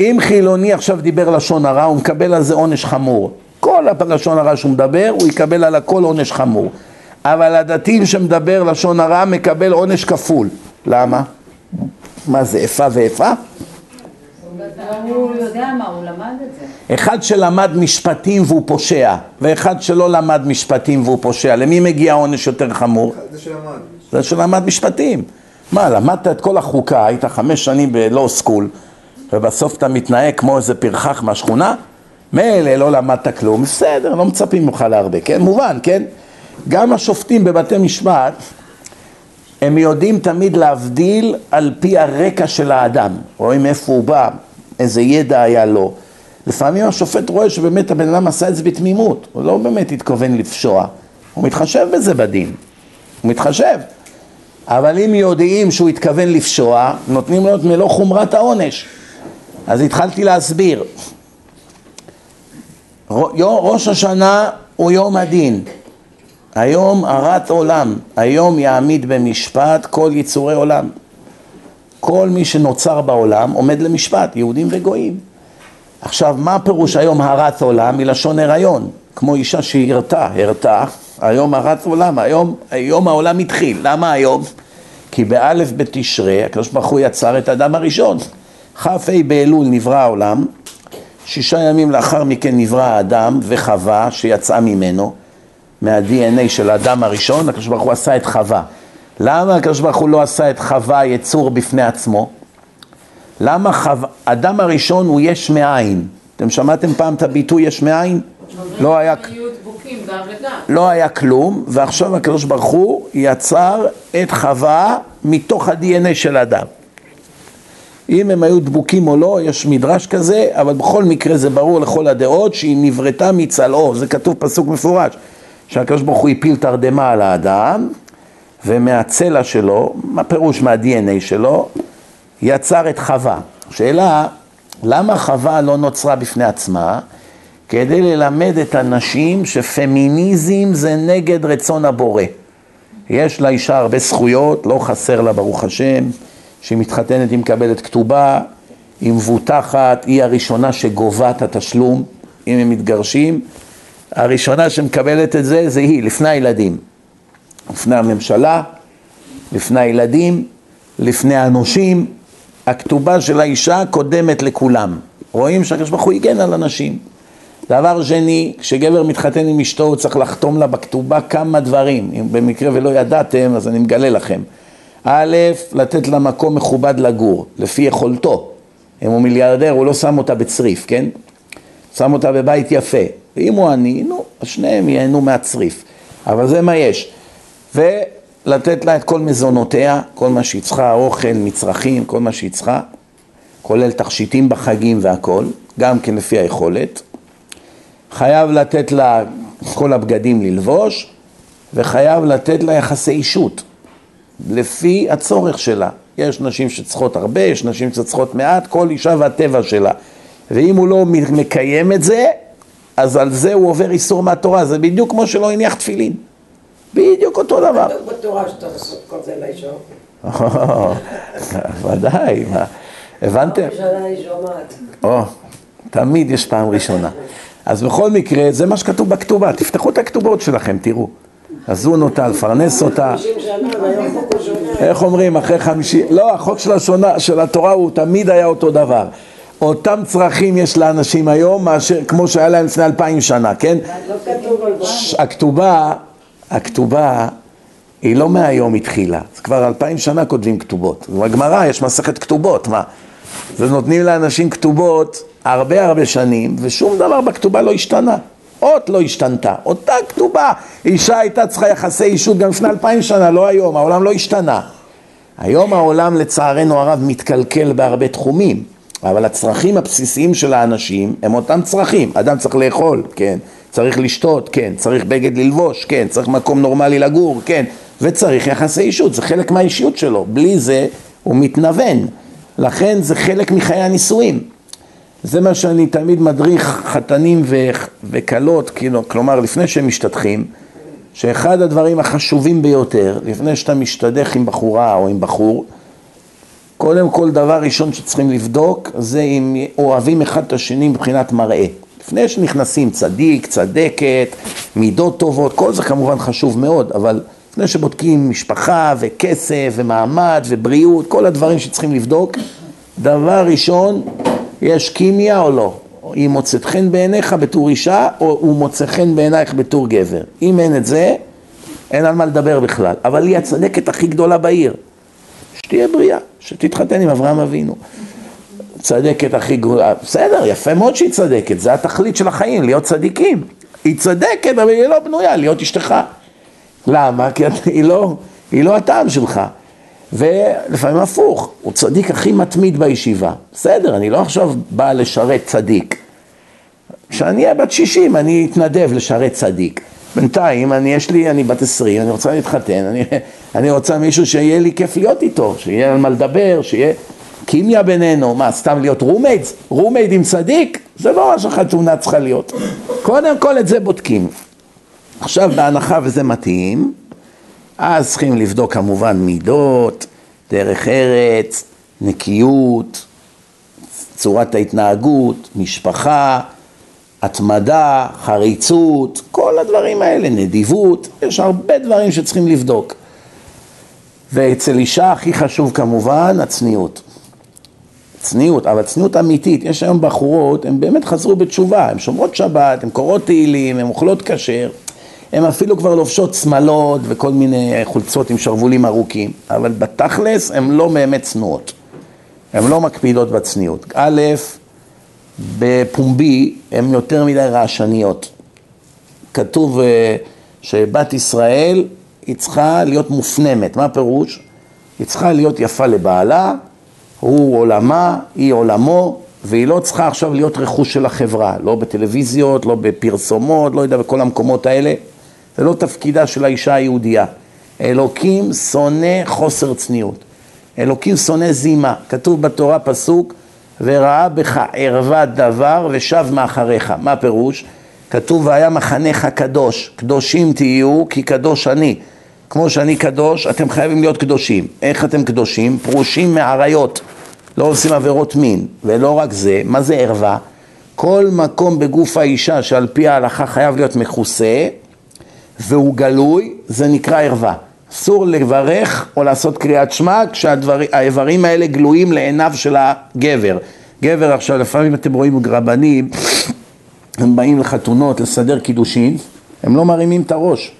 אם חילוני עכשיו דיבר לשון הרע, הוא מקבל על זה עונש חמור. כל הלשון הרע שהוא מדבר, הוא יקבל על הכל עונש חמור. אבל הדתיים שמדבר לשון הרע מקבל עונש כפול. למה? מה זה, איפה ואיפה? הוא יודע מה, הוא למד את זה. אחד שלמד משפטים והוא פושע, ואחד שלא למד משפטים והוא פושע. למי מגיע עונש יותר חמור? זה שלמד. זה שלמד משפטים. מה, למדת את כל החוקה, היית חמש שנים בלואו סקול, ובסוף אתה מתנהג כמו איזה פרחח מהשכונה? מילא לא למדת כלום, בסדר, לא מצפים ממך להרבה, כן? מובן, כן? גם השופטים בבתי משפט, הם יודעים תמיד להבדיל על פי הרקע של האדם, רואים איפה הוא בא, איזה ידע היה לו. לפעמים השופט רואה שבאמת הבן אדם עשה את זה בתמימות, הוא לא באמת התכוון לפשוע, הוא מתחשב בזה בדין, הוא מתחשב. אבל אם יודעים שהוא התכוון לפשוע, נותנים לו את מלוא חומרת העונש. אז התחלתי להסביר. ראש השנה הוא יום הדין. היום הרת עולם, היום יעמיד במשפט כל יצורי עולם. כל מי שנוצר בעולם עומד למשפט, יהודים וגויים. עכשיו, מה פירוש היום הרת עולם? מלשון הריון, כמו אישה שהרתה, הרתה, היום הרת עולם, היום, היום העולם התחיל. למה היום? כי באלף בתשרי, הקדוש ברוך הוא יצר את האדם הראשון. כ"ה באלול נברא העולם, שישה ימים לאחר מכן נברא האדם וחווה שיצאה ממנו, מה-DNA של האדם הראשון, הקדוש ברוך הוא עשה את חווה. למה הקדוש ברוך הוא לא עשה את חווה יצור בפני עצמו? למה חווה, אדם הראשון הוא יש מאין. אתם שמעתם פעם את הביטוי יש מאין? לא היה, לא היה כלום, ועכשיו הקדוש ברוך הוא יצר את חווה מתוך ה-DNA של האדם. אם הם היו דבוקים או לא, יש מדרש כזה, אבל בכל מקרה זה ברור לכל הדעות שהיא נבראתה מצלעו, זה כתוב פסוק מפורש, שהקדוש ברוך הוא הפיל תרדמה על האדם, ומהצלע שלו, מה פירוש מה-DNA שלו, יצר את חווה. שאלה, למה חווה לא נוצרה בפני עצמה? כדי ללמד את הנשים שפמיניזם זה נגד רצון הבורא. יש לאישה הרבה זכויות, לא חסר לה ברוך השם, שהיא מתחתנת היא מקבלת כתובה, היא מבוטחת, היא הראשונה שגובה את התשלום, אם הם מתגרשים, הראשונה שמקבלת את זה, זה היא, לפני הילדים. לפני הממשלה, לפני הילדים, לפני הנושים, הכתובה של האישה קודמת לכולם. רואים שהקדוש ברוך הוא הגן על אנשים. דבר שני, כשגבר מתחתן עם אשתו הוא צריך לחתום לה בכתובה כמה דברים. אם במקרה ולא ידעתם, אז אני מגלה לכם. א', לתת לה מקום מכובד לגור, לפי יכולתו. אם הוא מיליארדר, הוא לא שם אותה בצריף, כן? שם אותה בבית יפה. ואם הוא עני, נו, אז שניהם ייהנו מהצריף. אבל זה מה יש. ולתת לה את כל מזונותיה, כל מה שהיא צריכה, אוכל, מצרכים, כל מה שהיא צריכה, כולל תכשיטים בחגים והכל, גם כן לפי היכולת. חייב לתת לה כל הבגדים ללבוש, וחייב לתת לה יחסי אישות, לפי הצורך שלה. יש נשים שצריכות הרבה, יש נשים שצריכות מעט, כל אישה והטבע שלה. ואם הוא לא מקיים את זה, אז על זה הוא עובר איסור מהתורה, זה בדיוק כמו שלא הניח תפילין. בדיוק אותו דבר. כתוב בתורה שאתה לעשות כל זה לאישה. ודאי, מה, הבנתם? תמיד יש פעם ראשונה. אז בכל מקרה, זה מה שכתוב בכתובה, תפתחו את הכתובות שלכם, תראו. לזון אותה, לפרנס אותה. 50 שנה, והיום חוק הוא שונה. איך אומרים, אחרי חמישי... לא, החוק של השונה, של התורה הוא תמיד היה אותו דבר. אותם צרכים יש לאנשים היום, מאשר, כמו שהיה להם לפני אלפיים שנה, כן? לא כתוב על הכתובה, הכתובה היא לא מהיום התחילה, זה כבר אלפיים שנה כותבים כתובות. בגמרא יש מסכת כתובות, מה? זה נותנים לאנשים כתובות הרבה הרבה שנים, ושום דבר בכתובה לא השתנה. אות לא השתנתה, אותה כתובה. אישה הייתה צריכה יחסי אישות גם לפני אלפיים שנה, לא היום, העולם לא השתנה. היום העולם לצערנו הרב מתקלקל בהרבה תחומים, אבל הצרכים הבסיסיים של האנשים הם אותם צרכים. אדם צריך לאכול, כן, צריך לשתות, כן, צריך בגד ללבוש, כן, צריך מקום נורמלי לגור, כן, וצריך יחסי אישות, זה חלק מהאישיות שלו, בלי זה הוא מתנוון, לכן זה חלק מחיי הנישואים. זה מה שאני תמיד מדריך חתנים וכלות, כאילו, כלומר לפני שהם משתדכים, שאחד הדברים החשובים ביותר, לפני שאתה משתדך עם בחורה או עם בחור, קודם כל דבר ראשון שצריכים לבדוק זה אם אוהבים אחד את השני מבחינת מראה. לפני שנכנסים צדיק, צדקת, מידות טובות, כל זה כמובן חשוב מאוד, אבל לפני שבודקים משפחה וכסף ומעמד ובריאות, כל הדברים שצריכים לבדוק, דבר ראשון, יש קימיה או לא? היא מוצאת חן בעיניך בתור אישה, או הוא מוצא חן בעינייך בתור גבר. אם אין את זה, אין על מה לדבר בכלל. אבל היא הצדקת הכי גדולה בעיר. שתהיה בריאה, שתתחתן עם אברהם אבינו. צדקת הכי גדולה, בסדר, יפה מאוד שהיא צדקת, זה התכלית של החיים, להיות צדיקים. היא צדקת, אבל היא לא בנויה להיות אשתך. למה? כי היא לא, היא לא הטעם שלך. ולפעמים הפוך, הוא צדיק הכי מתמיד בישיבה. בסדר, אני לא עכשיו בא לשרת צדיק. כשאני אהיה בת 60, אני אתנדב לשרת צדיק. בינתיים, אני יש לי, אני בת 20, אני רוצה להתחתן, אני, אני רוצה מישהו שיהיה לי כיף להיות איתו, שיהיה על מה לדבר, שיהיה כימיה בינינו, מה, סתם להיות roommates? roommate עם צדיק? זה לא מה שחתונה צריכה להיות. קודם כל את זה בודקים. עכשיו, בהנחה וזה מתאים, אז צריכים לבדוק כמובן מידות, דרך ארץ, נקיות, צורת ההתנהגות, משפחה, התמדה, חריצות, כל הדברים האלה, נדיבות, יש הרבה דברים שצריכים לבדוק. ואצל אישה הכי חשוב כמובן הצניעות. צניעות, אבל צניעות אמיתית, יש היום בחורות, הן באמת חזרו בתשובה, הן שומרות שבת, הן קוראות תהילים, הן אוכלות כשר, הן אפילו כבר לובשות שמלות וכל מיני חולצות עם שרוולים ארוכים, אבל בתכלס הן לא באמת צנועות, הן לא מקפידות בצניעות. א', בפומבי הן יותר מדי רעשניות. כתוב אה, שבת ישראל היא צריכה להיות מופנמת, מה הפירוש? היא צריכה להיות יפה לבעלה, הוא עולמה, היא עולמו, והיא לא צריכה עכשיו להיות רכוש של החברה, לא בטלוויזיות, לא בפרסומות, לא יודע, בכל המקומות האלה. זה לא תפקידה של האישה היהודייה. אלוקים שונא חוסר צניעות. אלוקים שונא זימה. כתוב בתורה פסוק, וראה בך ערוות דבר ושב מאחריך. מה הפירוש? כתוב, והיה מחנך קדוש, קדושים תהיו כי קדוש אני. כמו שאני קדוש, אתם חייבים להיות קדושים. איך אתם קדושים? פרושים מעריות. לא עושים עבירות מין, ולא רק זה, מה זה ערווה? כל מקום בגוף האישה שעל פי ההלכה חייב להיות מכוסה והוא גלוי, זה נקרא ערווה. אסור לברך או לעשות קריאת שמע כשהאיברים האלה גלויים לעיניו של הגבר. גבר עכשיו, לפעמים אתם רואים רבנים, הם באים לחתונות לסדר קידושין, הם לא מרימים את הראש.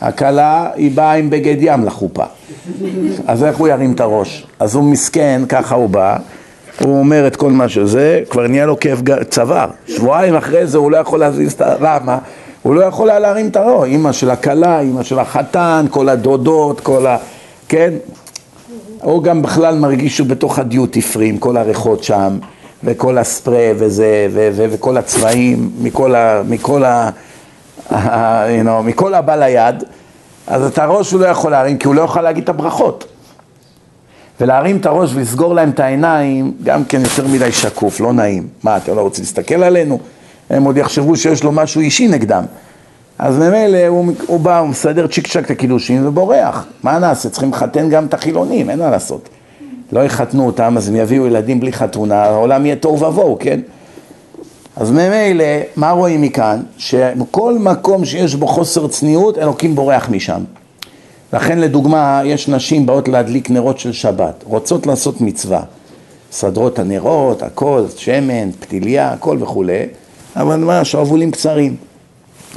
הכלה היא באה עם בגד ים לחופה, אז איך הוא ירים את הראש? אז הוא מסכן, ככה הוא בא, הוא אומר את כל מה שזה, כבר נהיה לו כאב צוואר. שבועיים אחרי זה הוא לא יכול להזיז את ה... הוא לא יכול היה להרים את הראש, אימא של הכלה, אימא של החתן, כל הדודות, כל ה... כן? הוא גם בכלל מרגיש שהוא בתוך הדיוטי פרי עם כל הריחות שם, וכל הספרי וזה, ו- ו- וכל הצבעים, מכל ה... מכל ה... you know, מכל הבא ליד, אז את הראש הוא לא יכול להרים, כי הוא לא יכול להגיד את הברכות. ולהרים את הראש ולסגור להם את העיניים, גם כן יותר מדי שקוף, לא נעים. מה, אתם לא רוצים להסתכל עלינו? הם עוד יחשבו שיש לו משהו אישי נגדם. אז ממילא הוא, הוא בא, הוא מסדר צ'יק צ'ק את הקידושים ובורח. מה נעשה? צריכים לחתן גם את החילונים, אין מה לעשות. לא יחתנו אותם, אז הם יביאו ילדים בלי חתונה, העולם יהיה תוהו ובוהו, כן? אז ממילא, מה רואים מכאן? שכל מקום שיש בו חוסר צניעות, אלוקים בורח משם. לכן לדוגמה, יש נשים באות להדליק נרות של שבת, רוצות לעשות מצווה. סדרות הנרות, הכל, שמן, פתיליה, הכל וכולי, אבל מה, שרוולים קצרים,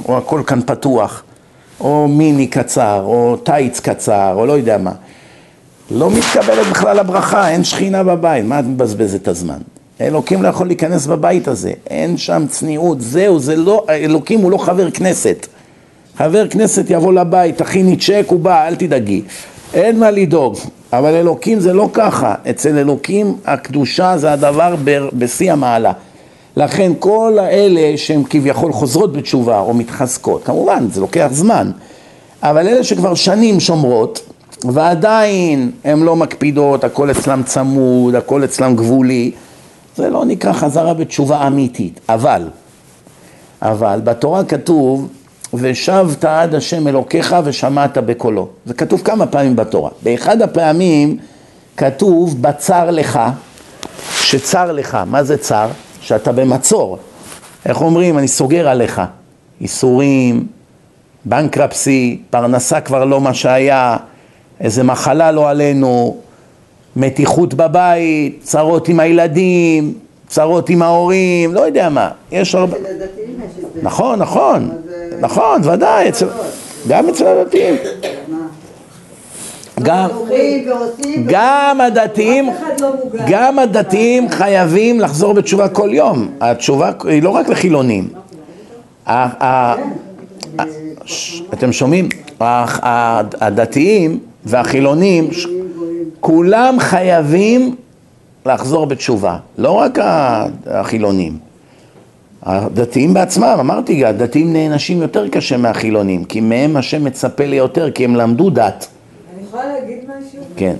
או הכל כאן פתוח, או מיני קצר, או טייץ קצר, או לא יודע מה. לא מתקבלת בכלל הברכה, אין שכינה בבית, מה את מבזבזת את הזמן? אלוקים לא יכול להיכנס בבית הזה, אין שם צניעות, זהו, זה לא, אלוקים הוא לא חבר כנסת. חבר כנסת יבוא לבית, תכיני צ'ק, הוא בא, אל תדאגי. אין מה לדאוג, אבל אלוקים זה לא ככה, אצל אלוקים הקדושה זה הדבר בשיא המעלה. לכן כל האלה שהן כביכול חוזרות בתשובה או מתחזקות, כמובן זה לוקח זמן, אבל אלה שכבר שנים שומרות ועדיין הן לא מקפידות, הכל אצלם צמוד, הכל אצלם גבולי, זה לא נקרא חזרה בתשובה אמיתית, אבל, אבל בתורה כתוב ושבת עד השם אלוקיך ושמעת בקולו. זה כתוב כמה פעמים בתורה. באחד הפעמים כתוב בצר לך, שצר לך, מה זה צר? שאתה במצור. איך אומרים? אני סוגר עליך. איסורים, בנקרפסי, פרנסה כבר לא מה שהיה, איזה מחלה לא עלינו, מתיחות בבית, צרות עם הילדים, צרות עם ההורים, לא יודע מה. יש הרבה... נכון, נכון. נכון, ודאי, אצל... גם אצל הדתיים. גם, גם הדתיים, גם הדתיים חייבים לחזור בתשובה כל יום. התשובה היא לא רק לחילונים. אתם שומעים? הדתיים והחילונים, כולם חייבים לחזור בתשובה, לא רק החילונים. הדתיים בעצמם, אמרתי, הדתיים נענשים יותר קשה מהחילונים, כי מהם השם מצפה ליותר, כי הם למדו דת. יכולה להגיד משהו? כן.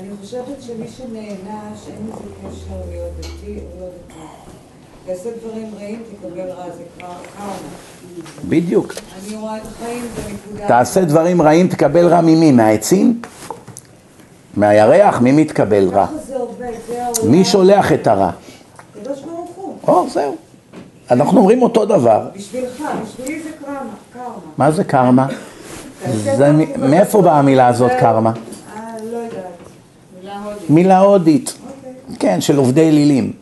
אני חושבת שמי שנענש, אין לזה קשר להיות דתי או לא דתי. תעשה דברים רעים, תקבל רע, זה כבר קרמה. בדיוק. אני רואה את החיים בנקודה... תעשה דברים רעים, תקבל רע ממי? מהעצים? מהירח? מי מתקבל רע? ככה זה עובד, זה העולם. מי שולח את הרע? הקדוש ברוך הוא. או, זהו. אנחנו אומרים אותו דבר. בשבילך, בשבילי זה קרמה, קרמה. מה זה קרמה? מאיפה באה המילה הזאת קרמה? אה, לא יודעת. מילה הודית. מילה הודית. אוקיי. כן, של עובדי אלילים.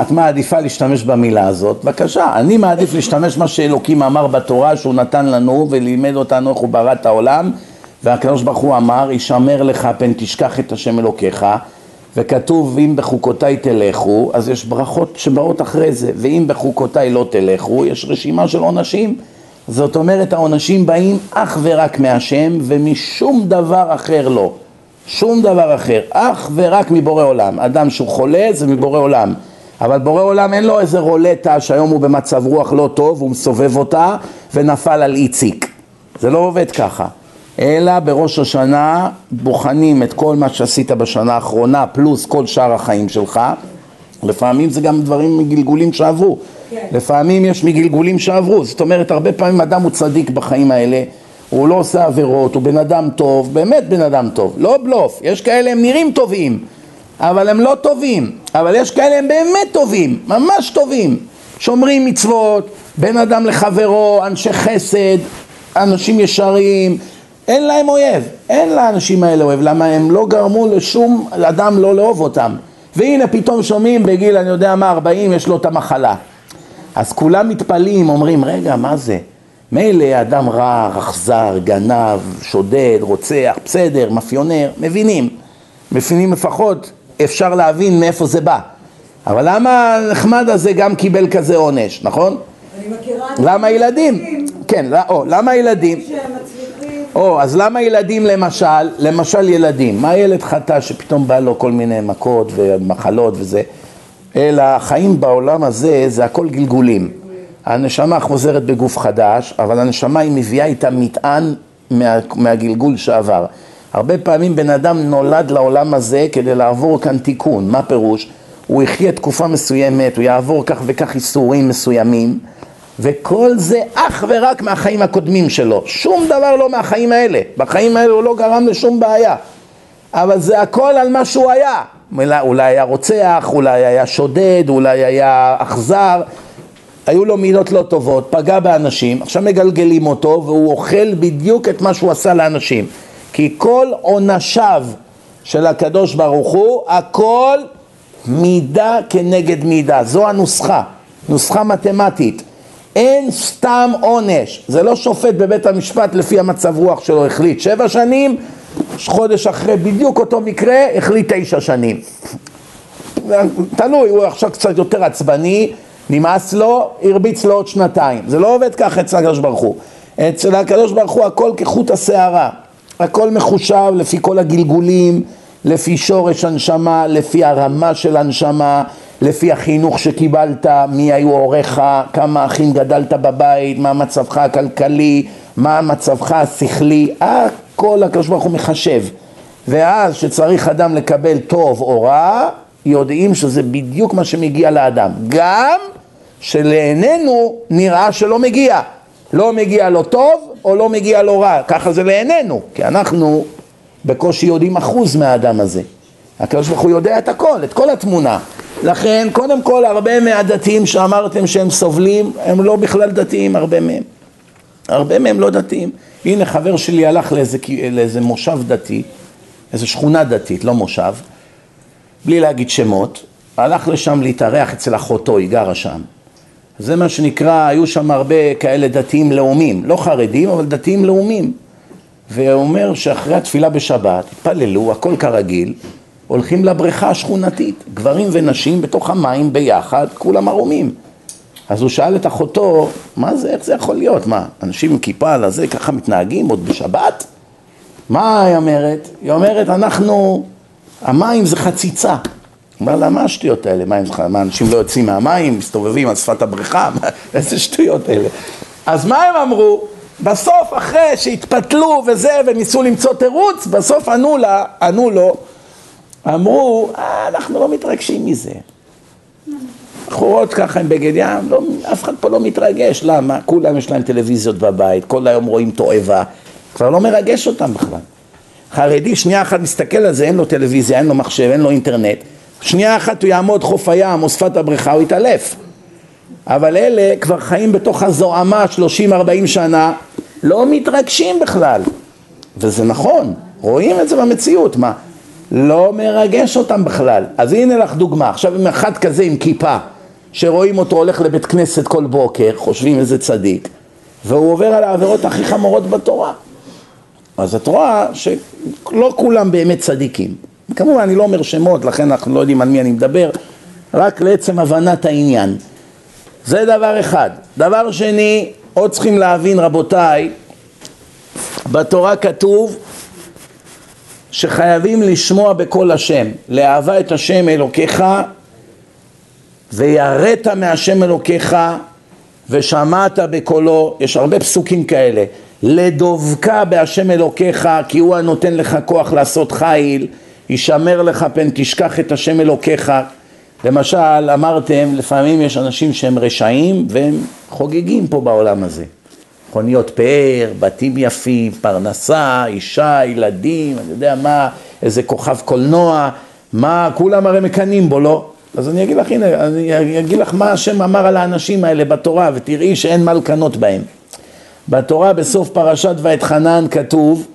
את מעדיפה להשתמש במילה הזאת? בבקשה. אני מעדיף להשתמש מה שאלוקים אמר בתורה שהוא נתן לנו ולימד אותנו איך הוא ברא את העולם והקדוש ברוך הוא אמר, ישמר לך פן תשכח את השם אלוקיך וכתוב אם בחוקותיי תלכו, אז יש ברכות שבאות אחרי זה ואם בחוקותיי לא תלכו, יש רשימה של עונשים זאת אומרת העונשים באים אך ורק מהשם ומשום דבר אחר לא שום דבר אחר, אך ורק מבורא עולם. אדם שהוא חולה זה מבורא עולם. אבל בורא עולם אין לו איזה רולטה שהיום הוא במצב רוח לא טוב, הוא מסובב אותה ונפל על איציק. זה לא עובד ככה. אלא בראש השנה בוחנים את כל מה שעשית בשנה האחרונה פלוס כל שאר החיים שלך. לפעמים זה גם דברים מגלגולים שעברו. כן. לפעמים יש מגלגולים שעברו. זאת אומרת, הרבה פעמים אדם הוא צדיק בחיים האלה. הוא לא עושה עבירות, הוא בן אדם טוב, באמת בן אדם טוב, לא בלוף, יש כאלה הם נראים טובים, אבל הם לא טובים, אבל יש כאלה הם באמת טובים, ממש טובים, שומרים מצוות, בין אדם לחברו, אנשי חסד, אנשים ישרים, אין להם אויב, אין לאנשים האלה אויב, למה הם לא גרמו לשום אדם לא לאהוב אותם, והנה פתאום שומעים בגיל אני יודע מה 40 יש לו את המחלה, אז כולם מתפלאים, אומרים רגע מה זה, מילא אדם רע, אכזר, גנב, שודד, רוצח, בסדר, מאפיונר, מבינים, מבינים לפחות, אפשר להבין מאיפה זה בא, אבל למה הנחמד הזה גם קיבל כזה עונש, נכון? אני מכירה... למה ילדים? כן, לא- או, למה ילדים? או, אז למה ילדים למשל, למשל ילדים, מה ילד חטא שפתאום בא לו כל מיני מכות ומחלות וזה, אלא החיים בעולם הזה זה הכל גלגולים. הנשמה חוזרת בגוף חדש, אבל הנשמה היא מביאה איתה מטען מה, מהגלגול שעבר. הרבה פעמים בן אדם נולד לעולם הזה כדי לעבור כאן תיקון, מה פירוש? הוא יחיה תקופה מסוימת, הוא יעבור כך וכך איסורים מסוימים, וכל זה אך ורק מהחיים הקודמים שלו, שום דבר לא מהחיים האלה, בחיים האלה הוא לא גרם לשום בעיה, אבל זה הכל על מה שהוא היה, אולי, היה רוצח, אולי היה שודד, אולי היה אכזר, היו לו מידות לא טובות, פגע באנשים, עכשיו מגלגלים אותו והוא אוכל בדיוק את מה שהוא עשה לאנשים, כי כל עונשיו של הקדוש ברוך הוא, הכל מידה כנגד מידה, זו הנוסחה, נוסחה מתמטית. אין סתם עונש, זה לא שופט בבית המשפט לפי המצב רוח שלו החליט שבע שנים, חודש אחרי בדיוק אותו מקרה החליט תשע שנים. תלוי, הוא עכשיו קצת יותר עצבני, נמאס לו, הרביץ לו עוד שנתיים. זה לא עובד ככה אצל הקדוש ברוך הוא. אצל הקדוש ברוך הוא הכל כחוט השערה, הכל מחושב לפי כל הגלגולים, לפי שורש הנשמה, לפי הרמה של הנשמה, לפי החינוך שקיבלת, מי היו הוריך, כמה אחים גדלת בבית, מה מצבך הכלכלי, מה מצבך השכלי, הכל הקדוש ברוך הוא מחשב. ואז שצריך אדם לקבל טוב או רע, יודעים שזה בדיוק מה שמגיע לאדם. גם שלעינינו נראה שלא מגיע. לא מגיע לו טוב או לא מגיע לו רע, ככה זה לעינינו, כי אנחנו בקושי יודעים אחוז מהאדם הזה. הקדוש ברוך הוא יודע את הכל, את כל התמונה. לכן, קודם כל, הרבה מהדתיים שאמרתם שהם סובלים, הם לא בכלל דתיים, הרבה מהם. הרבה מהם לא דתיים. הנה, חבר שלי הלך לאיזה, לאיזה מושב דתי, איזה שכונה דתית, לא מושב, בלי להגיד שמות, הלך לשם להתארח אצל אחותו, היא גרה שם. זה מה שנקרא, היו שם הרבה כאלה דתיים לאומים, לא חרדים, אבל דתיים לאומים. והוא אומר שאחרי התפילה בשבת, התפללו, הכל כרגיל, הולכים לבריכה השכונתית, גברים ונשים בתוך המים ביחד, כולם ערומים. אז הוא שאל את אחותו, מה זה, איך זה יכול להיות? מה, אנשים עם כיפה על הזה ככה מתנהגים עוד בשבת? מה היא אומרת? היא אומרת, אנחנו, המים זה חציצה. אומר לה, מה השטויות האלה? מים? מה, אנשים לא יוצאים מהמים, מסתובבים על שפת הבריכה? איזה שטויות אלה? אז מה הם אמרו? בסוף, אחרי שהתפתלו וזה, וניסו למצוא תירוץ, בסוף ענו לה, ענו לו, אמרו, אה, אנחנו לא מתרגשים מזה. בחורות ככה עם בגד ים, לא, אף אחד פה לא מתרגש, למה? כולם יש להם טלוויזיות בבית, כל היום רואים תועבה, כבר לא מרגש אותם בכלל. חרדי, שנייה אחת מסתכל על זה, אין לו טלוויזיה, אין לו מחשב, אין לו אינטרנט, שנייה אחת הוא יעמוד חוף הים או שפת הבריכה, הוא יתעלף. אבל אלה כבר חיים בתוך הזוהמה 30-40 שנה, לא מתרגשים בכלל. וזה נכון, רואים את זה במציאות, מה? לא מרגש אותם בכלל. אז הנה לך דוגמה, עכשיו אם אחד כזה עם כיפה, שרואים אותו הולך לבית כנסת כל בוקר, חושבים איזה צדיק, והוא עובר על העבירות הכי חמורות בתורה. אז את רואה שלא כולם באמת צדיקים. כמובן אני לא אומר שמות, לכן אנחנו לא יודעים על מי אני מדבר, רק לעצם הבנת העניין. זה דבר אחד. דבר שני, עוד צריכים להבין רבותיי, בתורה כתוב שחייבים לשמוע בקול השם, לאהבה את השם אלוקיך ויראת מהשם אלוקיך ושמעת בקולו, יש הרבה פסוקים כאלה, לדבקה בהשם אלוקיך כי הוא הנותן לך כוח לעשות חיל, ישמר לך פן תשכח את השם אלוקיך. למשל אמרתם לפעמים יש אנשים שהם רשעים והם חוגגים פה בעולם הזה מכוניות פאר, בתים יפים, פרנסה, אישה, ילדים, אני יודע מה, איזה כוכב קולנוע, מה, כולם הרי מקנאים בו, לא? אז אני אגיד לך, הנה, אני אגיד לך מה השם אמר על האנשים האלה בתורה, ותראי שאין מה לקנות בהם. בתורה בסוף פרשת ואתחנן כתוב,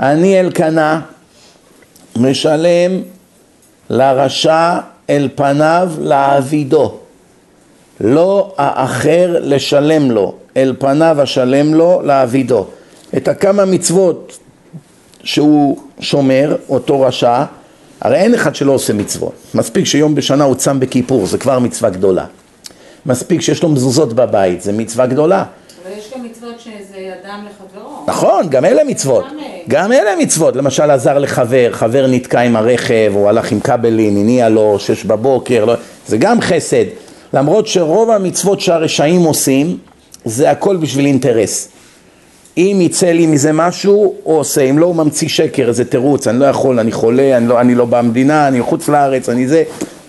אני אלקנה משלם לרשע אל פניו לעבידו, לא האחר לשלם לו, אל פניו אשלם לו לעבידו. את הכמה מצוות שהוא שומר, אותו רשע, הרי אין אחד שלא עושה מצוות. מספיק שיום בשנה הוא צם בכיפור, זה כבר מצווה גדולה. מספיק שיש לו מזוזות בבית, זה מצווה גדולה. אבל יש גם מצוות שזה אדם לחברו. נכון, גם אלה מצוות. גם, אלה מצוות. למשל עזר לחבר, חבר נתקע עם הרכב, הוא הלך עם כבלים, הניע לו, שש בבוקר, לא... זה גם חסד. למרות שרוב המצוות שהרשעים עושים, זה הכל בשביל אינטרס. אם יצא לי מזה משהו, הוא עושה, אם לא הוא ממציא שקר, איזה תירוץ, אני לא יכול, אני חולה, אני לא, אני לא במדינה, אני חוץ לארץ, אני זה,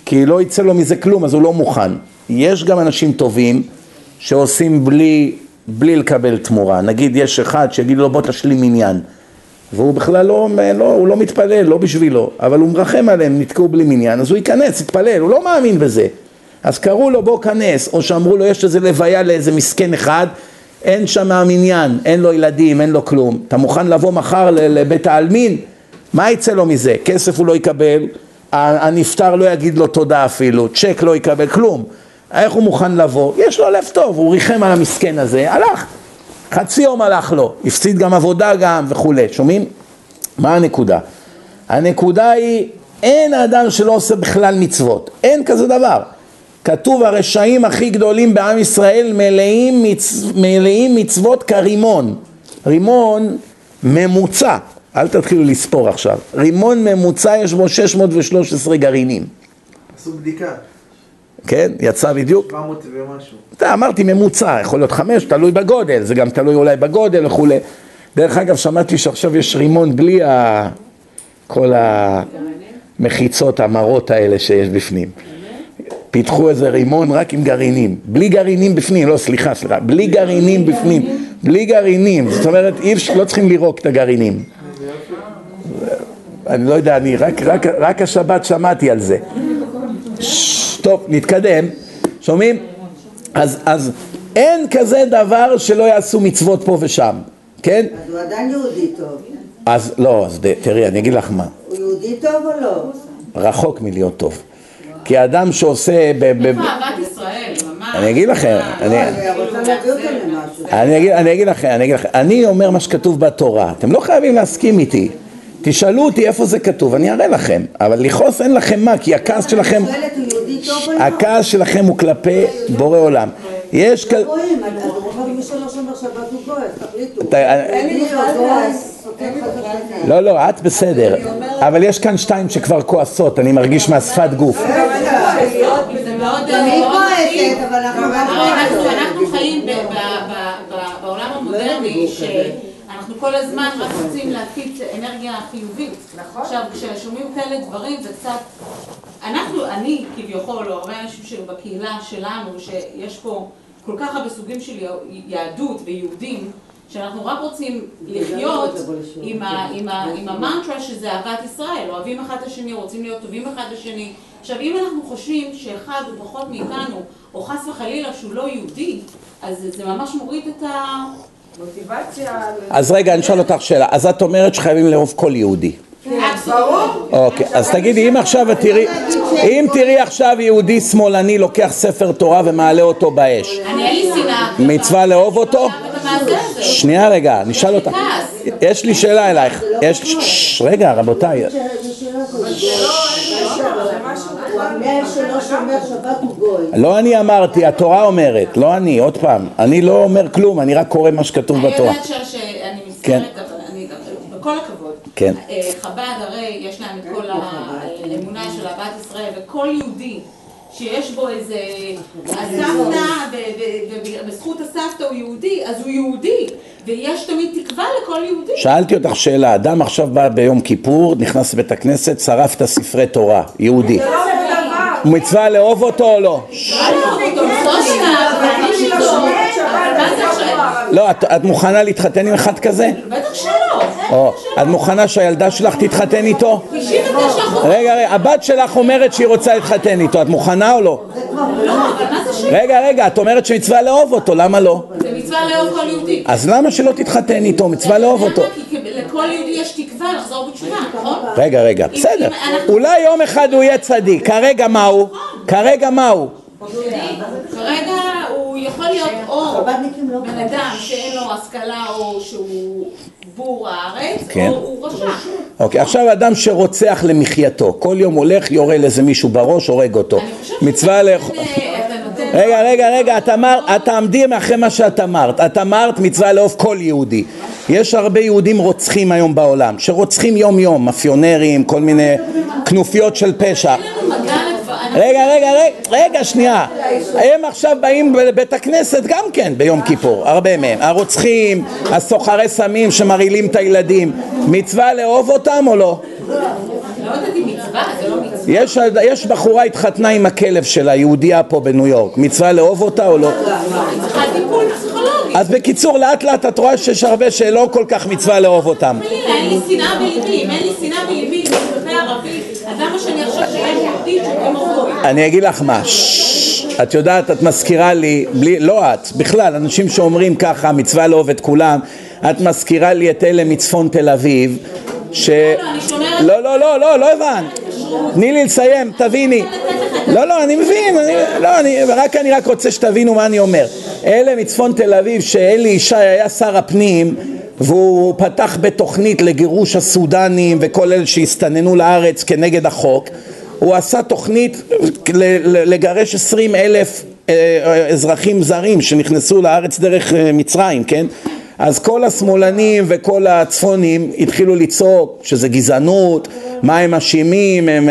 כי לא יצא לו מזה כלום, אז הוא לא מוכן. יש גם אנשים טובים שעושים בלי, בלי לקבל תמורה. נגיד יש אחד שיגיד לו בוא תשלים מניין, והוא בכלל לא, לא, הוא לא מתפלל, לא בשבילו, אבל הוא מרחם עליהם, נתקעו בלי מניין, אז הוא ייכנס, יתפלל, הוא לא מאמין בזה. אז קראו לו בוא כנס, או שאמרו לו יש איזה לוויה לאיזה מסכן אחד, אין שם מניין, אין לו ילדים, אין לו כלום. אתה מוכן לבוא מחר לבית העלמין? מה יצא לו מזה? כסף הוא לא יקבל, הנפטר לא יגיד לו תודה אפילו, צ'ק לא יקבל, כלום. איך הוא מוכן לבוא? יש לו לב טוב, הוא ריחם על המסכן הזה, הלך. חצי יום הלך לו, הפסיד גם עבודה גם וכולי, שומעים? מה הנקודה? הנקודה היא, אין אדם שלא עושה בכלל מצוות, אין כזה דבר. כתוב הרשעים הכי גדולים בעם ישראל מלאים, מצ... מלאים מצוות כרימון. רימון ממוצע, אל תתחילו לספור עכשיו. רימון ממוצע יש בו 613 גרעינים, עשו בדיקה, כן? יצא בדיוק. 700 ומשהו. אתה אמרתי ממוצע, יכול להיות חמש, תלוי בגודל, זה גם תלוי אולי בגודל וכולי. דרך אגב, שמעתי שעכשיו יש רימון בלי ה... כל המחיצות המרות האלה שיש בפנים. פיתחו איזה רימון רק עם גרעינים, בלי גרעינים בפנים, לא סליחה, סליחה, בלי גרעינים בפנים, בלי גרעינים, זאת אומרת, אי אפשר, לא צריכים לירוק את הגרעינים. אני לא יודע, אני רק, רק, רק השבת שמעתי על זה. טוב, נתקדם, שומעים? אז, אז אין כזה דבר שלא יעשו מצוות פה ושם, כן? אז הוא עדיין יהודי טוב. אז לא, אז תראי, אני אגיד לך מה, הוא יהודי טוב או לא? רחוק מלהיות טוב. כי אדם שעושה, איפה אהבת ישראל. אני אגיד לכם, אני, אותו למשהו. אני אגיד, לכם, אני אגיד לכם, אני אומר מה שכתוב בתורה, אתם לא חייבים להסכים איתי, תשאלו אותי איפה זה כתוב, אני אראה לכם, אבל לכעוס אין לכם מה, כי הכעס שלכם, שואלת, הוא יהודי טוב או לא? הכעס שלכם הוא כלפי בורא עולם. יש כ... לא, לא, את בסדר, אבל יש כאן שתיים שכבר כועסות, אני מרגיש מהשפת גוף. אני כועסת, אבל אנחנו חיים ב- ב- ב- ב- בעולם המודרני, שאנחנו כל הזמן רק רוצים להפיץ אנרגיה חיובית. נכון. עכשיו, כששומעים כאלה דברים, זה קצת... אנחנו, אני כביכול, או הרבה אנשים שבקהילה שלנו, שיש פה כל כך הרבה סוגים של יהדות ויהודים, שאנחנו רק רוצים לחיות עם, ה, עם, המנטרה שזה אהבת ישראל, אוהבים אחד את השני, רוצים להיות טובים אחד לשני. עכשיו, אם אנחנו חושבים שאחד הוא פחות מאיתנו, או חס וחלילה שהוא לא יהודי, אז זה, זה ממש מוריד את ה... מוטיבציה. אז רגע, אני אשאל אותך שאלה, אז את אומרת שחייבים לאהוב כל יהודי. ברור. אוקיי, אז תגידי, אם עכשיו את תראי, אם תראי עכשיו יהודי שמאלני לוקח ספר תורה ומעלה אותו באש, אני אין לי שנאה. מצווה לאהוב אותו? שנייה רגע, נשאל אותך, כעס. יש לי שאלה אלייך, יש, ששש, רגע רבותיי. לא אני אמרתי, התורה אומרת, לא אני, עוד פעם, אני לא אומר כלום, אני רק קורא מה שכתוב אני בתורה. יודעת שאני כן. מצטערת, אבל אני גם, בכל הכבוד. כן. אה, חב"ד הרי יש להם את כל האמונה של אהבת ישראל, וכל יהודי שיש בו איזה... הסבתא, ב- ב- ב- בזכות הסבתא הוא יהודי, אז הוא יהודי, ויש תמיד תקווה לכל יהודי. שאלתי אותך שאלה, אדם עכשיו בא ביום כיפור, נכנס לבית הכנסת, שרף את הספרי תורה, יהודי. לא דבר. מצווה לאהוב אותו או לא? לא. לא, את, את מוכנה להתחתן עם אחד כזה? בטח שלא. או, את מוכנה שהילדה שלך תתחתן איתו? 99 אחוז. רגע, רגע, הבת שלך אומרת שהיא רוצה להתחתן איתו, את מוכנה או לא? לא? רגע, רגע, את אומרת שמצווה לאהוב אותו, למה לא? זה מצווה לאהוב כל יהודי. אז למה שלא תתחתן איתו? מצווה לאהוב אותו. למה? כי לכל יהודי יש תקווה לחזור בתשובה, נכון? רגע, רגע, בסדר. אולי יום אחד הוא יהיה צדיק, כרגע מה הוא? כרגע מה הוא? כרגע הוא יכול להיות או חב"דניקים לא בן אדם שאין לו השכלה או שהוא בור הארץ, כן. או הוא רשע. אוקיי, עכשיו אדם שרוצח למחייתו, כל יום הולך, יורה לאיזה מישהו בראש, הורג אותו. מצווה לאכול... אתה נותן... רגע, רגע, רגע, את אמרת, את תעמדי מאחרי מה שאת אמרת. את אמרת מצווה לאהוב כל יהודי. יש הרבה יהודים רוצחים היום בעולם, שרוצחים יום יום, מאפיונרים, כל מיני כנופיות של פשע. אין לנו מגע לדבר... רגע, רגע, רגע, רגע, שנייה. הם עכשיו באים לבית הכנסת גם כן ביום כיפור, הרבה מהם. הרוצחים, הסוחרי סמים שמרעילים את הילדים. מצווה לאהוב אותם או לא? לא לא. יש, יש בחורה התחתנה עם הכלב שלה, יהודייה פה בניו יורק. מצווה לאהוב אותה או לא? אז בקיצור, לאט לאט את רואה שיש הרבה שלא כל כך מצווה לאהוב אותם. אין לי שנאה בליבי, אם אין לי שנאה בליבי כלפי ערבי, אז למה שאני אחשוב שיש יהודית שהם? אני אגיד לך מה, את יודעת, את מזכירה לי, בלי, לא את, בכלל, אנשים שאומרים ככה, מצווה לאהוב את כולם, את מזכירה לי את אלה מצפון תל אביב, ש... אני שומרת... לא, לא, לא, לא, לא הבנת. תני לי לסיים, תביני. לא, לא, אני מבין, אני, לא, אני, רק, אני רק רוצה שתבינו מה אני אומר. אלה מצפון תל אביב, שאלי ישי היה שר הפנים, והוא פתח בתוכנית לגירוש הסודנים וכל אלה שהסתננו לארץ כנגד החוק. הוא עשה תוכנית לגרש עשרים אלף אה, אה, אזרחים זרים שנכנסו לארץ דרך אה, מצרים, כן? אז כל השמאלנים וכל הצפונים התחילו לצעוק שזה גזענות, מה הם אשמים, הם,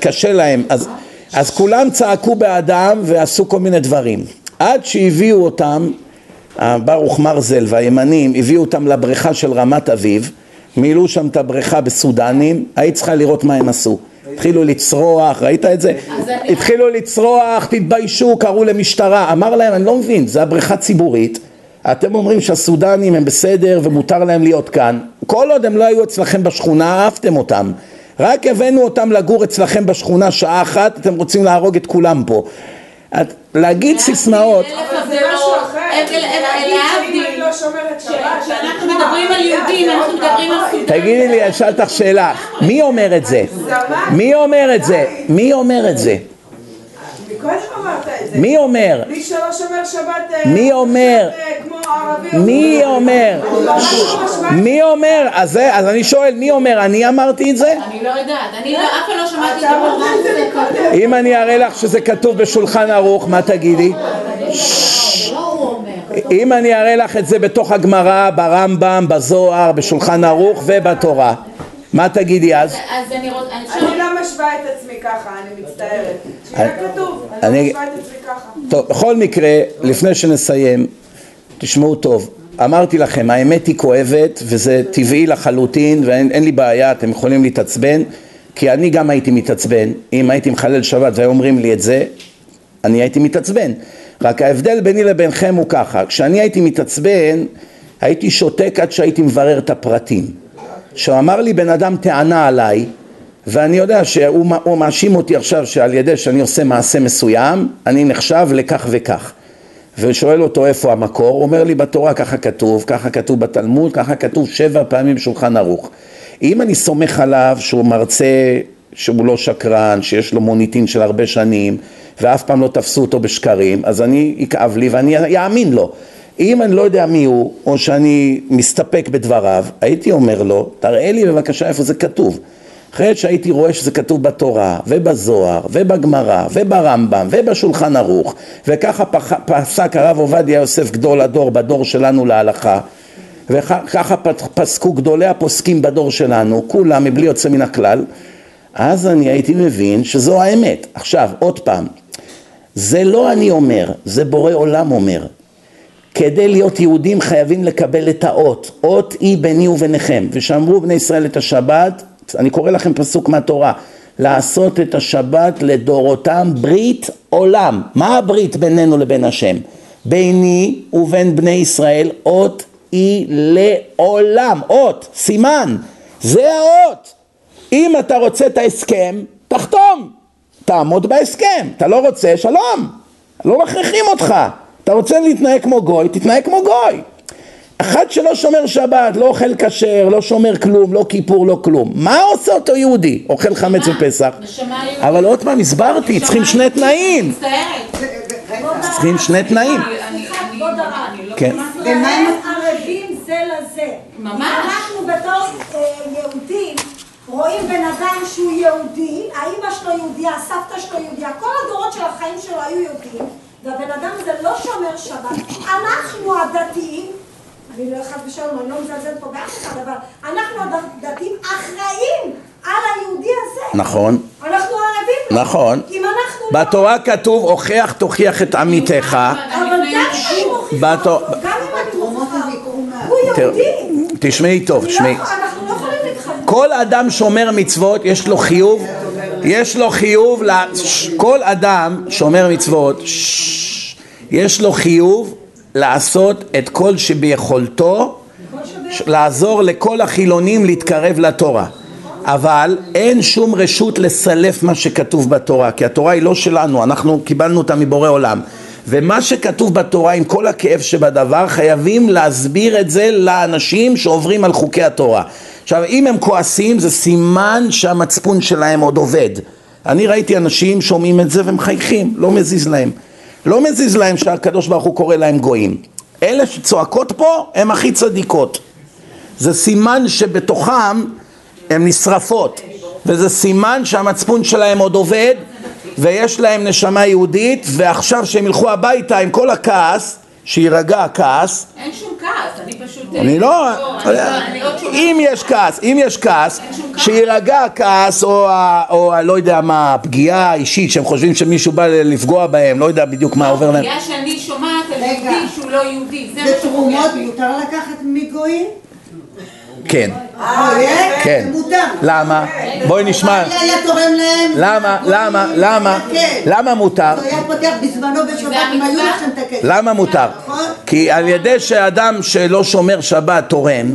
קשה להם. אז, אז כולם צעקו בעדם ועשו כל מיני דברים. עד שהביאו אותם, ברוך מרזל והימנים, הביאו אותם לבריכה של רמת אביב, מילאו שם את הבריכה בסודנים, היית צריכה לראות מה הם עשו. התחילו לצרוח, ראית את זה? התחילו לצרוח, תתביישו, קראו למשטרה. אמר להם, אני לא מבין, זה הבריכה ציבורית. אתם אומרים שהסודנים הם בסדר ומותר להם להיות כאן. כל עוד הם לא היו אצלכם בשכונה, אהבתם אותם. רק הבאנו אותם לגור אצלכם בשכונה שעה אחת, אתם רוצים להרוג את כולם פה. להגיד סיסמאות, זה משהו אחר. להבדיל, אני לא שבת, כשאנחנו אני מדברים על יהודים, אנחנו מדברים על. סודנים. תגידי לי, אני אשאל אותך שאלה, מי אומר את זה? מי אומר את זה? מי אומר את זה? מקודם אמרת את זה. מי אומר? מי שלא שומר שבת... אה, מי אומר? אה, כמו ערבים. מי אומר? מי אומר? אז אני שואל, מי אומר? אני אמרתי את זה? אני לא יודעת, אני לא- אף פעם לא שמעתי את זה. אם אני אראה לך שזה כתוב בשולחן ערוך, מה תגידי? אם אני אראה לך את זה בתוך הגמרא, ברמב"ם, בזוהר, בשולחן ערוך ובתורה, מה תגידי אז? אז אני רוצ- משווה את עצמי ככה, אני מצטערת. שיהיה כתוב, אני- לא משווה את עצמי ככה. טוב, בכל מקרה, לפני שנסיים, תשמעו טוב, אמרתי לכם, האמת היא כואבת וזה טבעי לחלוטין ואין אין לי בעיה, אתם יכולים להתעצבן, כי אני גם הייתי מתעצבן, אם הייתי מחלל שבת והיו אומרים לי את זה, אני הייתי מתעצבן. רק ההבדל ביני לבינכם הוא ככה, כשאני הייתי מתעצבן, הייתי שותק עד שהייתי מברר את הפרטים. כשהוא אמר לי בן אדם טענה עליי, ואני יודע שהוא הוא מאשים אותי עכשיו שעל ידי שאני עושה מעשה מסוים, אני נחשב לכך וכך. ושואל אותו איפה המקור, הוא אומר לי בתורה ככה כתוב, ככה כתוב בתלמוד, ככה כתוב שבע פעמים בשולחן ערוך. אם אני סומך עליו שהוא מרצה שהוא לא שקרן, שיש לו מוניטין של הרבה שנים ואף פעם לא תפסו אותו בשקרים, אז אני יכאב לי ואני אאמין לו. אם אני לא יודע מי הוא, או שאני מסתפק בדבריו, הייתי אומר לו, תראה לי בבקשה איפה זה כתוב. אחרי שהייתי רואה שזה כתוב בתורה, ובזוהר, ובגמרא, וברמב"ם, ובשולחן ערוך, וככה פסק הרב עובדיה יוסף גדול הדור בדור שלנו להלכה, וככה פסקו גדולי הפוסקים בדור שלנו, כולם מבלי יוצא מן הכלל, אז אני הייתי מבין שזו האמת. עכשיו, עוד פעם, זה לא אני אומר, זה בורא עולם אומר. כדי להיות יהודים חייבים לקבל את האות, אות היא ביני וביניכם, ושמרו בני ישראל את השבת, אני קורא לכם פסוק מהתורה, לעשות את השבת לדורותם ברית עולם. מה הברית בינינו לבין השם? ביני ובין בני ישראל אות היא לעולם, אות, סימן, זה האות. אם אתה רוצה את ההסכם, תחתום, תעמוד בהסכם, אתה לא רוצה, שלום, לא מכריחים אותך, אתה רוצה להתנהג כמו גוי, תתנהג כמו גוי. אחד שלא שומר שבת, לא אוכל כשר, לא שומר כלום, לא כיפור, לא כלום. מה עושה אותו יהודי? אוכל חמץ בפסח. אבל עוד פעם הסברתי, צריכים שני תנאים. מצטערת. צריכים שני תנאים. כן. ומה הם ערבים זה לזה? ממש. אנחנו בתור אה, יהודים רואים בן אדם שהוא יהודי, האמא שלו יהודייה, הסבתא שלו יהודייה, כל הדורות של החיים שלו היו יהודים, והבן אדם הזה לא שומר שבת. אנחנו הדתיים, אני לא חס ושלום, אני לא מזלזלת פה באף אחד, אבל אנחנו הדתיים אחראים על היהודי הזה. נכון. אנחנו ערבים לו. נכון. אם אנחנו לא... בתורה כתוב, הוכח תוכיח את עמיתך. אבל גם אם אני מוכיחה אותו, גם אם אני מוכיחה הוא יהודי. תשמעי טוב, לא תשמעי. אנחנו לא יכולים. כל אדם שומר מצוות, יש לו חיוב, יש לו חיוב, כל אדם שומר מצוות, יש לו חיוב לעשות את כל שביכולתו, לעזור לכל החילונים להתקרב לתורה. אבל אין שום רשות לסלף מה שכתוב בתורה, כי התורה היא לא שלנו, אנחנו קיבלנו אותה מבורא עולם. ומה שכתוב בתורה עם כל הכאב שבדבר חייבים להסביר את זה לאנשים שעוברים על חוקי התורה. עכשיו אם הם כועסים זה סימן שהמצפון שלהם עוד עובד. אני ראיתי אנשים שומעים את זה ומחייכים, לא מזיז להם. לא מזיז להם שהקדוש ברוך הוא קורא להם גויים. אלה שצועקות פה הם הכי צדיקות. זה סימן שבתוכם הן נשרפות וזה סימן שהמצפון שלהם עוד עובד ויש להם נשמה יהודית ועכשיו שהם ילכו הביתה עם כל הכעס שיירגע הכעס אין שום כעס, אני פשוט... אני לא, אני עוד שומעת. אם יש כעס, אם יש כעס, שיירגע הכעס או, לא יודע מה, הפגיעה האישית שהם חושבים שמישהו בא לפגוע בהם, לא יודע בדיוק מה עובר להם. בגלל שאני שומעת על. יהודי שהוא לא יהודי, זה מה ותרומות שפוגע בי. מותר לקחת מגויים? כן, אה, כן. למה? בואי נשמע. למה, למה, למה, כן. למה מותר? למה מותר? נכון? כי על ידי שאדם שלא שומר שבת תורם,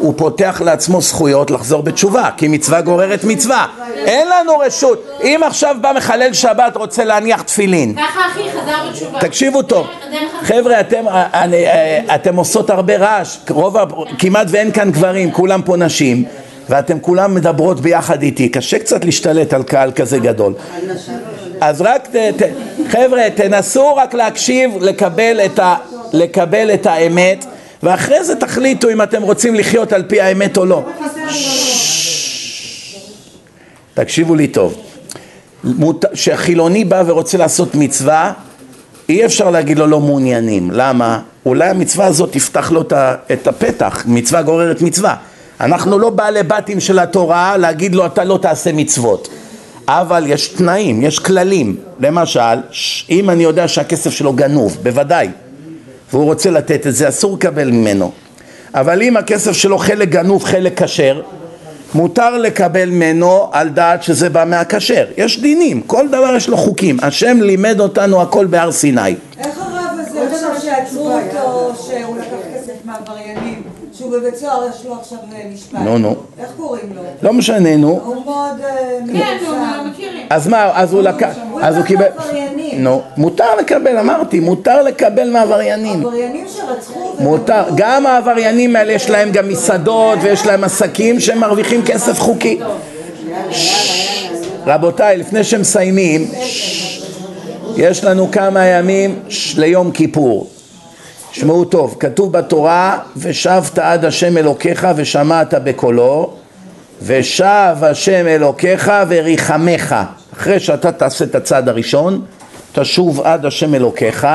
הוא פותח לעצמו זכויות לחזור בתשובה, כי מצווה גוררת מצווה. אין לנו רשות. אם עכשיו בא מחלל שבת רוצה להניח תפילין, ככה אחי חזר בתשובה. תקשיבו טוב, אגב, חבר'ה אתם, אני, אה, אתם עושות הרבה רעש, רוב, כמעט ואין כאן גברים, כולם פה נשים. ואתם כולם מדברות ביחד איתי, קשה קצת להשתלט על קהל כזה גדול. אז רק, ת, ת, חבר'ה תנסו רק להקשיב, לקבל את, ה, לקבל את האמת ואחרי זה תחליטו אם אתם רוצים לחיות על פי האמת או לא תקשיבו לי טוב כשחילוני בא ורוצה לעשות מצווה אי אפשר להגיד לו לא מעוניינים, למה? אולי המצווה הזאת תפתח לו את הפתח, מצווה גוררת מצווה. אנחנו לא בעלי בתים של התורה להגיד לו אתה לא תעשה מצוות. אבל יש תנאים, יש כללים. למשל, אם אני יודע שהכסף שלו גנוב, בוודאי, והוא רוצה לתת את זה, אסור לקבל ממנו. אבל אם הכסף שלו חלק גנוב, חלק כשר, מותר לקבל ממנו על דעת שזה בא מהכשר. יש דינים, כל דבר יש לו חוקים. השם לימד אותנו הכל בהר סיני. איך הרב הזה עכשיו שעצרו אותו, שהוא לקח כסף מעבריינים, שהוא בבית סוהר, יש לו עכשיו אה, משפט? נו, נו. איך קוראים לו? לא משנה, נו. הוא מאוד אה, כן, נו. לא מכירים. אז מה, אז הוא לקח, אז הוא קיבל... נו, מותר לקבל, אמרתי, מותר לקבל מעבריינים. עבריינים שרצחו... מותר, גם העבריינים האלה יש להם גם מסעדות ויש להם עסקים שהם מרוויחים כסף חוקי. רבותיי, לפני שמסיימים, יש לנו כמה ימים ליום כיפור. שמעו טוב, כתוב בתורה, ושבת עד השם אלוקיך ושמעת בקולו, ושב השם אלוקיך וריחמך. אחרי שאתה תעשה את הצעד הראשון, תשוב עד השם אלוקיך,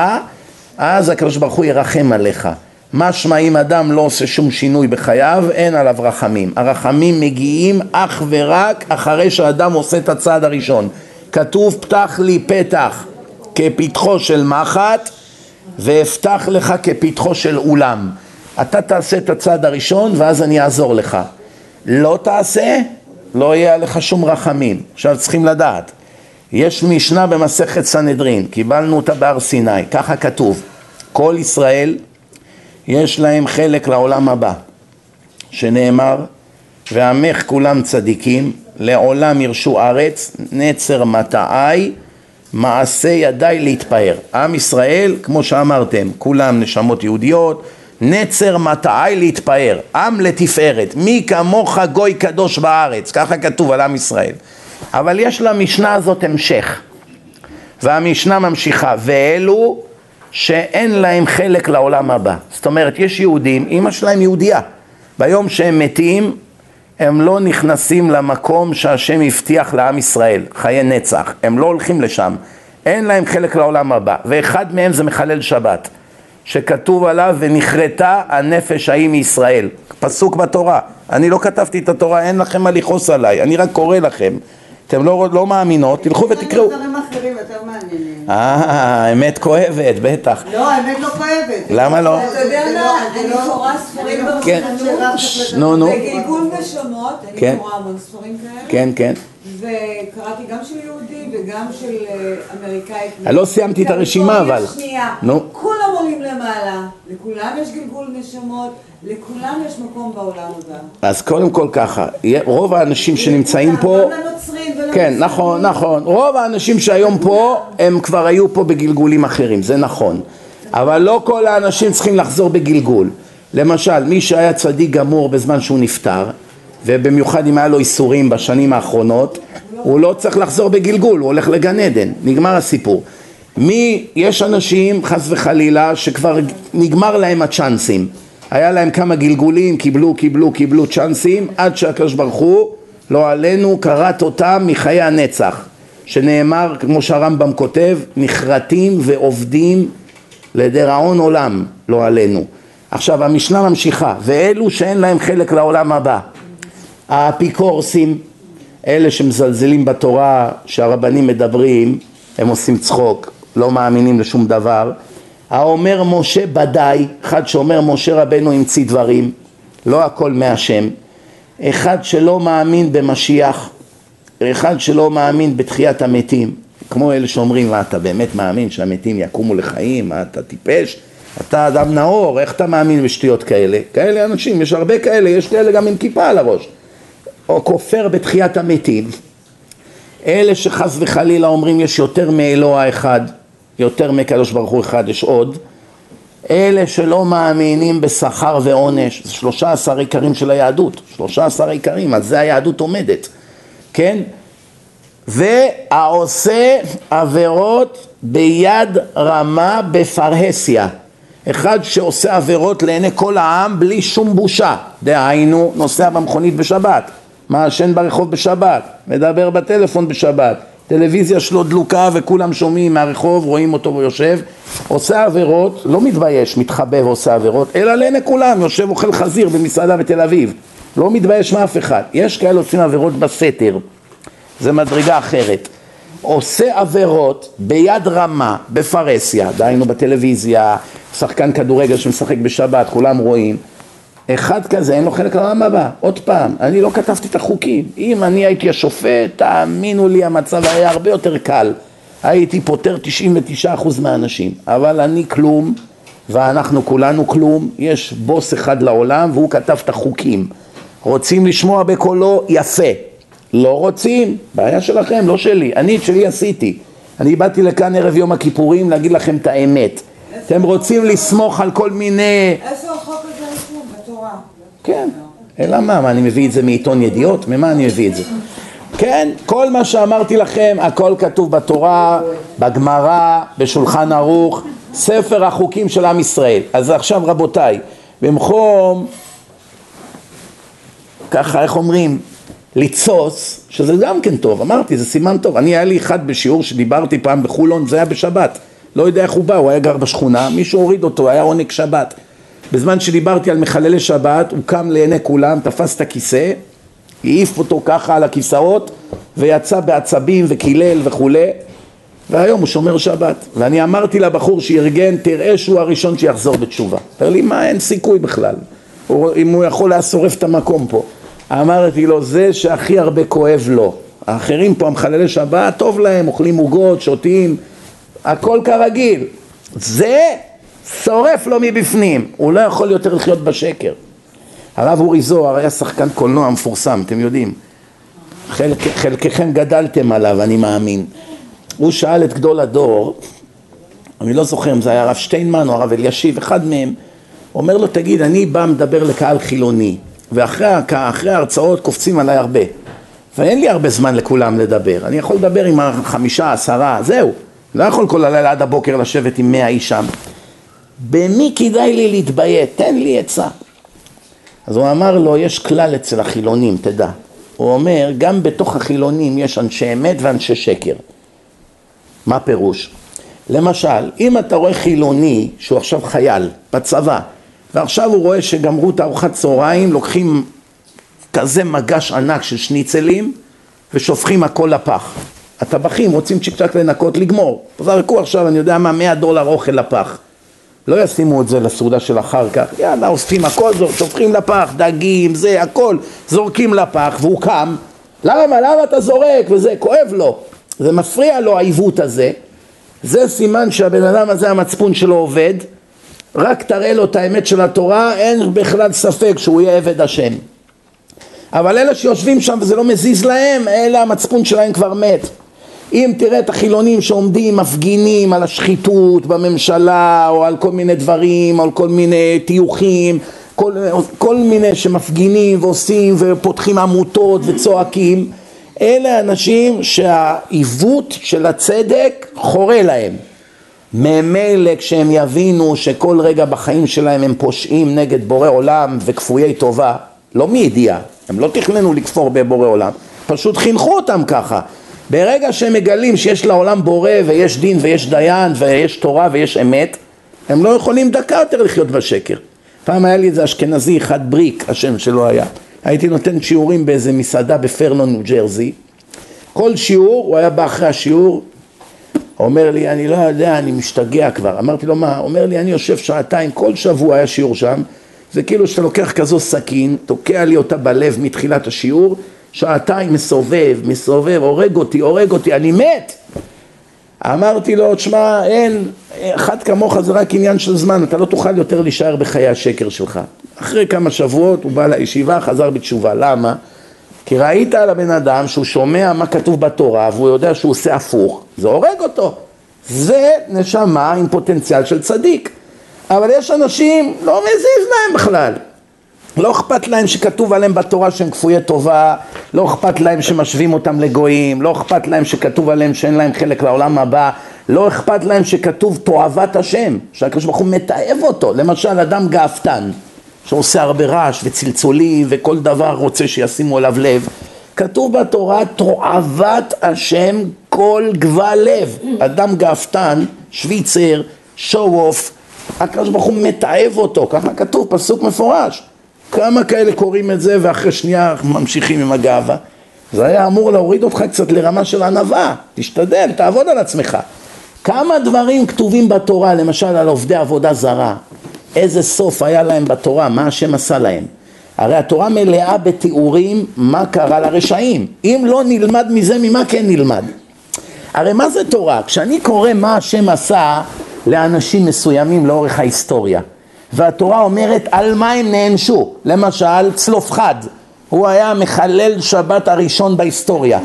אז הקדוש ברוך הוא ירחם עליך. משמע אם אדם לא עושה שום שינוי בחייו, אין עליו רחמים. הרחמים מגיעים אך ורק אחרי שאדם עושה את הצעד הראשון. כתוב פתח לי פתח כפתחו של מחט ואפתח לך כפתחו של אולם. אתה תעשה את הצעד הראשון ואז אני אעזור לך. לא תעשה, לא יהיה עליך שום רחמים. עכשיו צריכים לדעת, יש משנה במסכת סנהדרין, קיבלנו אותה בהר סיני, ככה כתוב, כל ישראל יש להם חלק לעולם הבא, שנאמר, ועמך כולם צדיקים, לעולם ירשו ארץ, נצר מטעי, מעשה ידיי להתפאר. עם ישראל, כמו שאמרתם, כולם נשמות יהודיות, נצר מטעי להתפאר, עם לתפארת, מי כמוך גוי קדוש בארץ, ככה כתוב על עם ישראל. אבל יש למשנה הזאת המשך, והמשנה ממשיכה, ואלו שאין להם חלק לעולם הבא. זאת אומרת, יש יהודים, אימא שלהם יהודייה, ביום שהם מתים, הם לא נכנסים למקום שהשם הבטיח לעם ישראל, חיי נצח, הם לא הולכים לשם, אין להם חלק לעולם הבא, ואחד מהם זה מחלל שבת. שכתוב עליו ונכרתה הנפש ההיא מישראל. פסוק בתורה. אני לא כתבתי את התורה, אין לכם מה לכעוס עליי, אני רק קורא לכם. אתם לא, לא מאמינות, תלכו ותקראו. אחרים יותר מעניינים. אה, האמת כואבת, בטח. לא, האמת לא כואבת. למה לא? אתה יודע מה, אני קוראה ספרים כן. ברוחנות, ש- נו, נו. בגלגול נשמות, כן. אני קוראה המון ספרים כאלה. כן, כן. וקראתי גם של יהודי וגם של אה, אמריקאית. אני לא סיימתי את הרשימה, אבל. שנייה. נו. כולם עולים למעלה, לכולם יש גלגול נשמות, לכולם יש מקום בעולם הבא. אז קודם כל ככה, רוב האנשים שנמצאים פה... גם לנוצרים ולמוסלמים. כן, נכון, נכון. רוב האנשים שהיום פה, הם כבר היו פה בגלגולים אחרים, זה נכון. אבל לא כל האנשים צריכים לחזור בגלגול. למשל, מי שהיה צדיק גמור בזמן שהוא נפטר, ובמיוחד אם היה לו איסורים בשנים האחרונות, הוא לא צריך לחזור בגלגול, הוא הולך לגן עדן, נגמר הסיפור. מי, יש אנשים, חס וחלילה, שכבר נגמר להם הצ'אנסים. היה להם כמה גלגולים, קיבלו, קיבלו, קיבלו צ'אנסים, עד שהקדוש ברוך הוא, לא עלינו, כרת אותם מחיי הנצח. שנאמר, כמו שהרמב"ם כותב, נחרטים ועובדים לדיראון עולם, לא עלינו. עכשיו המשנה ממשיכה, ואלו שאין להם חלק לעולם הבא, האפיקורסים, אלה שמזלזלים בתורה, שהרבנים מדברים, הם עושים צחוק, לא מאמינים לשום דבר. האומר משה בדאי, אחד שאומר משה רבנו המציא דברים, לא הכל מהשם. אחד שלא מאמין במשיח, אחד שלא מאמין בתחיית המתים, כמו אלה שאומרים, מה אתה באמת מאמין שהמתים יקומו לחיים? מה אתה טיפש? אתה אדם נאור, איך אתה מאמין בשטויות כאלה? כאלה אנשים, יש הרבה כאלה, יש כאלה גם עם כיפה על הראש. או כופר בתחיית המתים. אלה שחס וחלילה אומרים יש יותר מאלוה אחד, יותר מקדוש ברוך הוא אחד, יש עוד. אלה שלא מאמינים בשכר ועונש, זה שלושה עשר עיקרים של היהדות, שלושה עשר עיקרים, על זה היהדות עומדת, כן? והעושה עבירות ביד רמה בפרהסיה, אחד שעושה עבירות לעיני כל העם בלי שום בושה, דהיינו נוסע במכונית בשבת, מעשן ברחוב בשבת, מדבר בטלפון בשבת, טלוויזיה שלו דלוקה וכולם שומעים מהרחוב, רואים אותו ויושב, עושה עבירות, לא מתבייש, מתחבא ועושה עבירות, אלא לעיני כולם, יושב אוכל חזיר במסעדה בתל אביב, לא מתבייש מאף אחד. יש כאלה עושים עבירות בסתר, זה מדרגה אחרת. עושה עבירות ביד רמה, בפרהסיה, דהיינו בטלוויזיה, שחקן כדורגל שמשחק בשבת, כולם רואים. אחד כזה אין לו חלק לעולם הבא. עוד פעם, אני לא כתבתי את החוקים. אם אני הייתי השופט, תאמינו לי, המצב היה הרבה יותר קל. הייתי פותר 99% מהאנשים. אבל אני כלום, ואנחנו כולנו כלום. יש בוס אחד לעולם, והוא כתב את החוקים. רוצים לשמוע בקולו? יפה. לא רוצים? בעיה שלכם, לא שלי. אני את שלי עשיתי. אני באתי לכאן ערב יום הכיפורים להגיד לכם את האמת. אתם רוצים לסמוך על כל מיני... איפה החוק. כן, אלא מה, מה, אני מביא את זה מעיתון ידיעות? ממה אני מביא את זה? כן, כל מה שאמרתי לכם, הכל כתוב בתורה, בגמרא, בשולחן ערוך, ספר החוקים של עם ישראל. אז עכשיו רבותיי, במקום, ככה, איך אומרים, לצוץ, שזה גם כן טוב, אמרתי, זה סימן טוב. אני, היה לי אחד בשיעור שדיברתי פעם בחולון, זה היה בשבת. לא יודע איך הוא בא, הוא היה גר בשכונה, מישהו הוריד אותו, היה עונג שבת. בזמן שדיברתי על מחללי שבת, הוא קם לעיני כולם, תפס את הכיסא, העיף אותו ככה על הכיסאות, ויצא בעצבים וקילל וכולי, והיום הוא שומר שבת. ואני אמרתי לבחור שארגן, תראה שהוא הראשון שיחזור בתשובה. אומר לי, מה, אין סיכוי בכלל. הוא, אם הוא יכול היה שורף את המקום פה. אמרתי לו, זה שהכי הרבה כואב לו. האחרים פה, המחללי שבת, טוב להם, אוכלים עוגות, שותים, הכל כרגיל. זה שורף לו מבפנים, הוא לא יכול יותר לחיות בשקר. הרב אורי זוהר היה שחקן קולנוע מפורסם, אתם יודעים. חלק, חלקכם גדלתם עליו, אני מאמין. הוא שאל את גדול הדור, אני לא זוכר אם זה היה הרב שטיינמן או הרב אלישיב, אחד מהם, אומר לו, תגיד, אני בא מדבר לקהל חילוני, ואחרי אחרי ההרצאות קופצים עליי הרבה, ואין לי הרבה זמן לכולם לדבר, אני יכול לדבר עם החמישה, עשרה, זהו, לא יכול כל הלילה עד הבוקר לשבת עם מאה איש שם. במי כדאי לי להתביית? תן לי עצה. אז הוא אמר לו, יש כלל אצל החילונים, תדע. הוא אומר, גם בתוך החילונים יש אנשי אמת ואנשי שקר. מה פירוש? למשל, אם אתה רואה חילוני שהוא עכשיו חייל בצבא, ועכשיו הוא רואה שגמרו את ארוחת צהריים, לוקחים כזה מגש ענק של שניצלים ושופכים הכל לפח. הטבחים רוצים צ'יק צ'אק לנקות, לגמור. זרקו עכשיו, אני יודע מה, 100 דולר אוכל לפח. לא ישימו את זה לסעודה של אחר כך, יאללה, אוספים הכל, שופכים לפח, דגים, זה, הכל, זורקים לפח, והוא קם, למה, למה אתה זורק, וזה, כואב לו, זה מפריע לו העיוות הזה, זה סימן שהבן אדם הזה המצפון שלו עובד, רק תראה לו את האמת של התורה, אין בכלל ספק שהוא יהיה עבד השם. אבל אלה שיושבים שם וזה לא מזיז להם, אלה המצפון שלהם כבר מת. אם תראה את החילונים שעומדים, מפגינים על השחיתות בממשלה, או על כל מיני דברים, או על כל מיני טיוחים, כל, כל מיני שמפגינים ועושים ופותחים עמותות וצועקים, אלה אנשים שהעיוות של הצדק חורה להם. ממילא כשהם יבינו שכל רגע בחיים שלהם הם פושעים נגד בורא עולם וכפויי טובה, לא מידיעה, הם לא תכננו לכפור בבורא עולם, פשוט חינכו אותם ככה. ברגע שהם מגלים שיש לעולם בורא ויש דין ויש דיין ויש תורה ויש אמת, הם לא יכולים דקה יותר לחיות בשקר. פעם היה לי איזה אשכנזי אחד בריק, השם שלו היה. הייתי נותן שיעורים באיזה מסעדה בפרלון, ניו ג'רזי. כל שיעור, הוא היה בא אחרי השיעור, אומר לי, אני לא יודע, אני משתגע כבר. אמרתי לו, מה? אומר לי, אני יושב שעתיים, כל שבוע היה שיעור שם. זה כאילו שאתה לוקח כזו סכין, תוקע לי אותה בלב מתחילת השיעור, שעתיים מסובב, מסובב, הורג אותי, הורג אותי, אני מת! אמרתי לו, תשמע, אין, אחד כמוך זה רק עניין של זמן, אתה לא תוכל יותר להישאר בחיי השקר שלך. אחרי כמה שבועות הוא בא לישיבה, חזר בתשובה. למה? כי ראית על הבן אדם שהוא שומע מה כתוב בתורה והוא יודע שהוא עושה הפוך, זה הורג אותו. זה נשמה עם פוטנציאל של צדיק. אבל יש אנשים, לא מזיז להם בכלל. לא אכפת להם שכתוב עליהם בתורה שהם כפויי טובה, לא אכפת להם שמשווים אותם לגויים, לא אכפת להם שכתוב עליהם שאין להם חלק לעולם הבא, לא אכפת להם שכתוב תועבת השם, שהקדוש ברוך הוא מתעב אותו, למשל אדם גאוותן, שעושה הרבה רעש וצלצולים וכל דבר רוצה שישימו עליו לב, כתוב בתורה תועבת השם כל גבל לב, אדם גאוותן, שוויצר, שואו אוף, הקדוש ברוך הוא מתעב אותו, ככה כתוב, פסוק מפורש. כמה כאלה קוראים את זה ואחרי שנייה ממשיכים עם הגאווה? זה היה אמור להוריד אותך קצת לרמה של ענווה, תשתדל, תעבוד על עצמך. כמה דברים כתובים בתורה, למשל על עובדי עבודה זרה, איזה סוף היה להם בתורה, מה השם עשה להם. הרי התורה מלאה בתיאורים מה קרה לרשעים. אם לא נלמד מזה, ממה כן נלמד? הרי מה זה תורה? כשאני קורא מה השם עשה לאנשים מסוימים לאורך ההיסטוריה, והתורה אומרת על מה הם נענשו, למשל צלופחד, הוא היה מחלל שבת הראשון בהיסטוריה.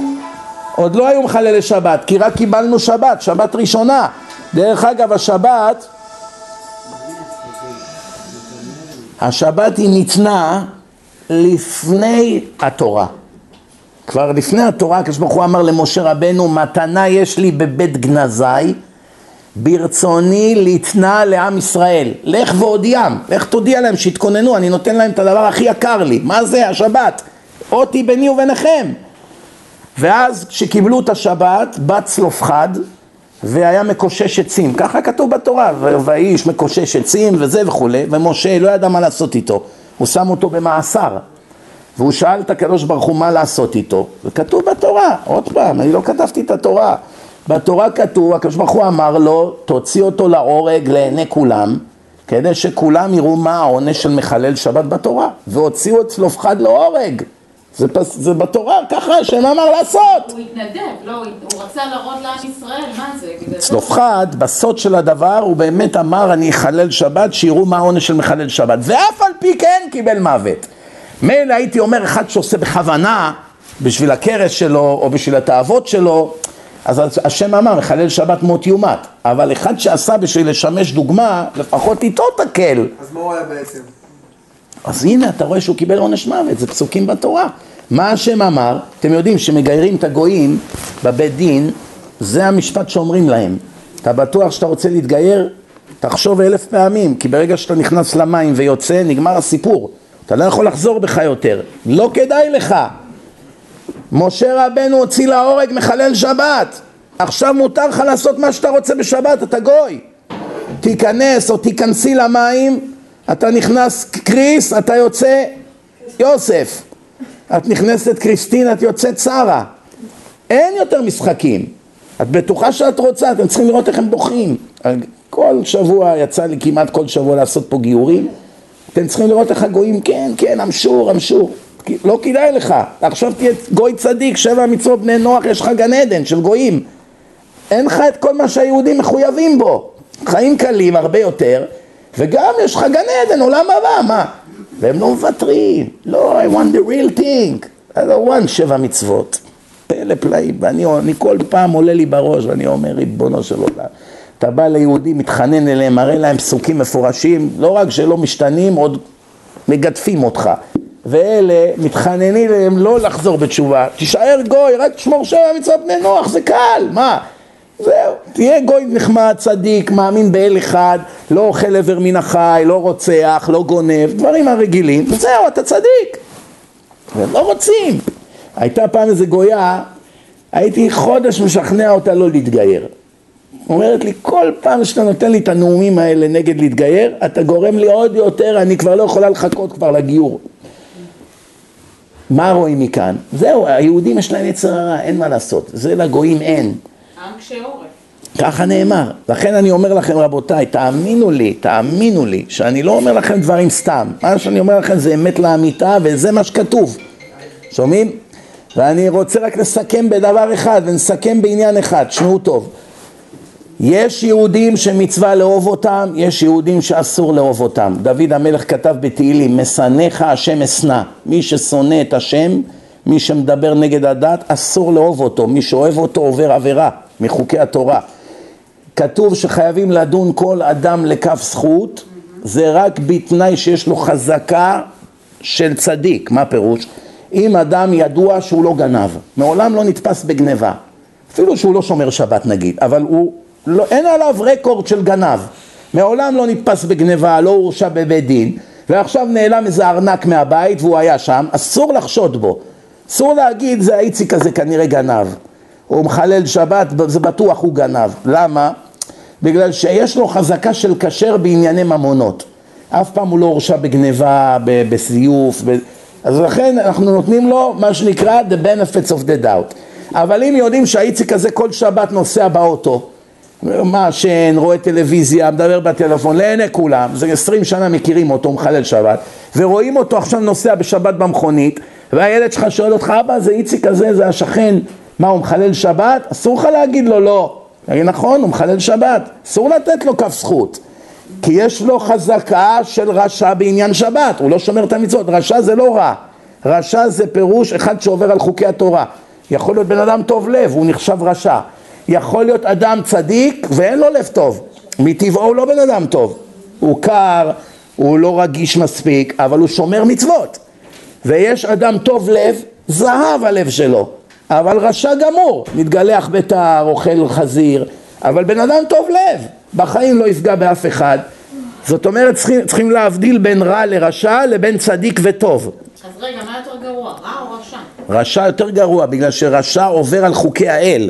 עוד לא היו מחללי שבת, כי רק קיבלנו שבת, שבת ראשונה. דרך אגב, השבת, השבת היא ניתנה לפני התורה. כבר לפני התורה, הקדוש ברוך הוא אמר למשה רבנו, מתנה יש לי בבית גנזי, ברצוני לתנה לעם ישראל. לך והודיעם, לך תודיע להם שיתכוננו, אני נותן להם את הדבר הכי יקר לי. מה זה? השבת. אותי ביני וביניכם. ואז כשקיבלו את השבת, בא צלופחד והיה מקושש עצים, ככה כתוב בתורה, והאיש מקושש עצים וזה וכולי, ומשה לא ידע מה לעשות איתו, הוא שם אותו במאסר, והוא שאל את הקדוש ברוך הוא מה לעשות איתו, וכתוב בתורה, עוד פעם, אני לא כתבתי את התורה, בתורה כתוב, הקדוש ברוך הוא אמר לו, תוציא אותו להורג לעיני כולם, כדי שכולם יראו מה העונש של מחלל שבת בתורה, והוציאו את צלופחד להורג. זה, פס, זה בתורה, ככה השם אמר לעשות. הוא התנדב, לא, הוא רצה להראות לעם ישראל, מה זה- צלופחד, בסוד של הדבר, הוא באמת אמר אני אחלל שבת, שיראו מה העונש של מחלל שבת. ואף על פי כן קיבל מוות. מילא הייתי אומר אחד שעושה בכוונה, בשביל הכרס שלו, או בשביל התאוות שלו, אז השם אמר, מחלל שבת מות יומת. אבל אחד שעשה בשביל לשמש דוגמה, לפחות איתו תקל. אז מה הוא היה בעצם? אז הנה, אתה רואה שהוא קיבל עונש מוות, זה פסוקים בתורה. מה השם אמר? אתם יודעים שמגיירים את הגויים בבית דין, זה המשפט שאומרים להם. אתה בטוח שאתה רוצה להתגייר? תחשוב אלף פעמים, כי ברגע שאתה נכנס למים ויוצא, נגמר הסיפור. אתה לא יכול לחזור בך יותר. לא כדאי לך. משה רבנו הוציא להורג מחלל שבת. עכשיו מותר לך לעשות מה שאתה רוצה בשבת, אתה גוי. תיכנס או תיכנסי למים, אתה נכנס קריס, אתה יוצא יוסף. את נכנסת קריסטין, את יוצאת שרה. אין יותר משחקים. את בטוחה שאת רוצה, אתם צריכים לראות איך הם בוכים. כל שבוע, יצא לי כמעט כל שבוע לעשות פה גיורים. אתם צריכים לראות איך הגויים, כן, כן, אמשור, אמשור. לא כדאי לך. עכשיו תהיה גוי צדיק, שבע מצוות בני נוח, יש לך גן עדן של גויים. אין לך את כל מה שהיהודים מחויבים בו. חיים קלים הרבה יותר, וגם יש לך גן עדן, עולם הבא, מה? והם לא מוותרים. לא, I want the real thing. I don't want שבע מצוות. פלא פלאים. ואני אני כל פעם עולה לי בראש ואני אומר, ריבונו של עולם. אתה בא ליהודים, מתחנן אליהם, מראה להם פסוקים מפורשים, לא רק שלא משתנים, עוד מגדפים אותך. ואלה מתחננים אליהם לא לחזור בתשובה, תישאר גוי, רק תשמור שבע מצוות בני נוח, זה קל, מה? זהו, תהיה גוי נחמד, צדיק, מאמין באל אחד, לא אוכל איבר מן החי, לא רוצח, לא גונב, דברים הרגילים, וזהו, אתה צדיק. והם לא רוצים. הייתה פעם איזה גויה, הייתי חודש משכנע אותה לא להתגייר. אומרת לי, כל פעם שאתה נותן לי את הנאומים האלה נגד להתגייר, אתה גורם לי עוד יותר, אני כבר לא יכולה לחכות כבר לגיור. מה רואים מכאן? זהו, היהודים יש להם יצר הרע, אין מה לעשות, זה לגויים אין. עם קשה עורף. ככה נאמר. לכן אני אומר לכם רבותיי, תאמינו לי, תאמינו לי, שאני לא אומר לכם דברים סתם. מה שאני אומר לכם זה אמת לאמיתה וזה מה שכתוב. שומעים? ואני רוצה רק לסכם בדבר אחד, ונסכם בעניין אחד, תשמעו טוב. יש יהודים שמצווה לאהוב אותם, יש יהודים שאסור לאהוב אותם. דוד המלך כתב בתהילים, משנאיך השם אשנא. מי ששונא את השם, מי שמדבר נגד הדת, אסור לאהוב אותו. מי שאוהב אותו עובר עבירה מחוקי התורה. כתוב שחייבים לדון כל אדם לכף זכות, זה רק בתנאי שיש לו חזקה של צדיק. מה פירוש? אם אדם ידוע שהוא לא גנב, מעולם לא נתפס בגניבה, אפילו שהוא לא שומר שבת נגיד, אבל הוא, לא, אין עליו רקורד של גנב, מעולם לא נתפס בגניבה, לא הורשע בבית דין, ועכשיו נעלם איזה ארנק מהבית והוא היה שם, אסור לחשוד בו, אסור להגיד זה האיציק הזה כנראה גנב, הוא מחלל שבת, זה בטוח הוא גנב, למה? בגלל שיש לו חזקה של כשר בענייני ממונות, אף פעם הוא לא הורשע בגניבה, בסיוף, ב... אז לכן אנחנו נותנים לו מה שנקרא the benefits of the doubt. אבל אם יודעים שהאיציק הזה כל שבת נוסע באוטו, מעשן, רואה טלוויזיה, מדבר בטלפון, לעיני כולם, זה עשרים שנה מכירים אותו, מחלל שבת, ורואים אותו עכשיו נוסע בשבת במכונית, והילד שלך שואל אותך, אבא זה איציק הזה, זה השכן, מה הוא מחלל שבת? אסור לך להגיד לו לא. להגיד נכון, הוא מחלל שבת, אסור לתת לו כף זכות. כי יש לו חזקה של רשע בעניין שבת, הוא לא שומר את המצוות, רשע זה לא רע, רשע זה פירוש אחד שעובר על חוקי התורה, יכול להיות בן אדם טוב לב, הוא נחשב רשע, יכול להיות אדם צדיק ואין לו לב טוב, מטבעו הוא לא בן אדם טוב, הוא קר, הוא לא רגיש מספיק, אבל הוא שומר מצוות, ויש אדם טוב לב, זהב הלב שלו, אבל רשע גמור, מתגלח בתער, אוכל חזיר, אבל בן אדם טוב לב, בחיים לא יפגע באף אחד. זאת אומרת צריכים, צריכים להבדיל בין רע לרשע לבין צדיק וטוב. אז רגע, מה יותר גרוע, רע או רשע? רשע יותר גרוע בגלל שרשע עובר על חוקי האל.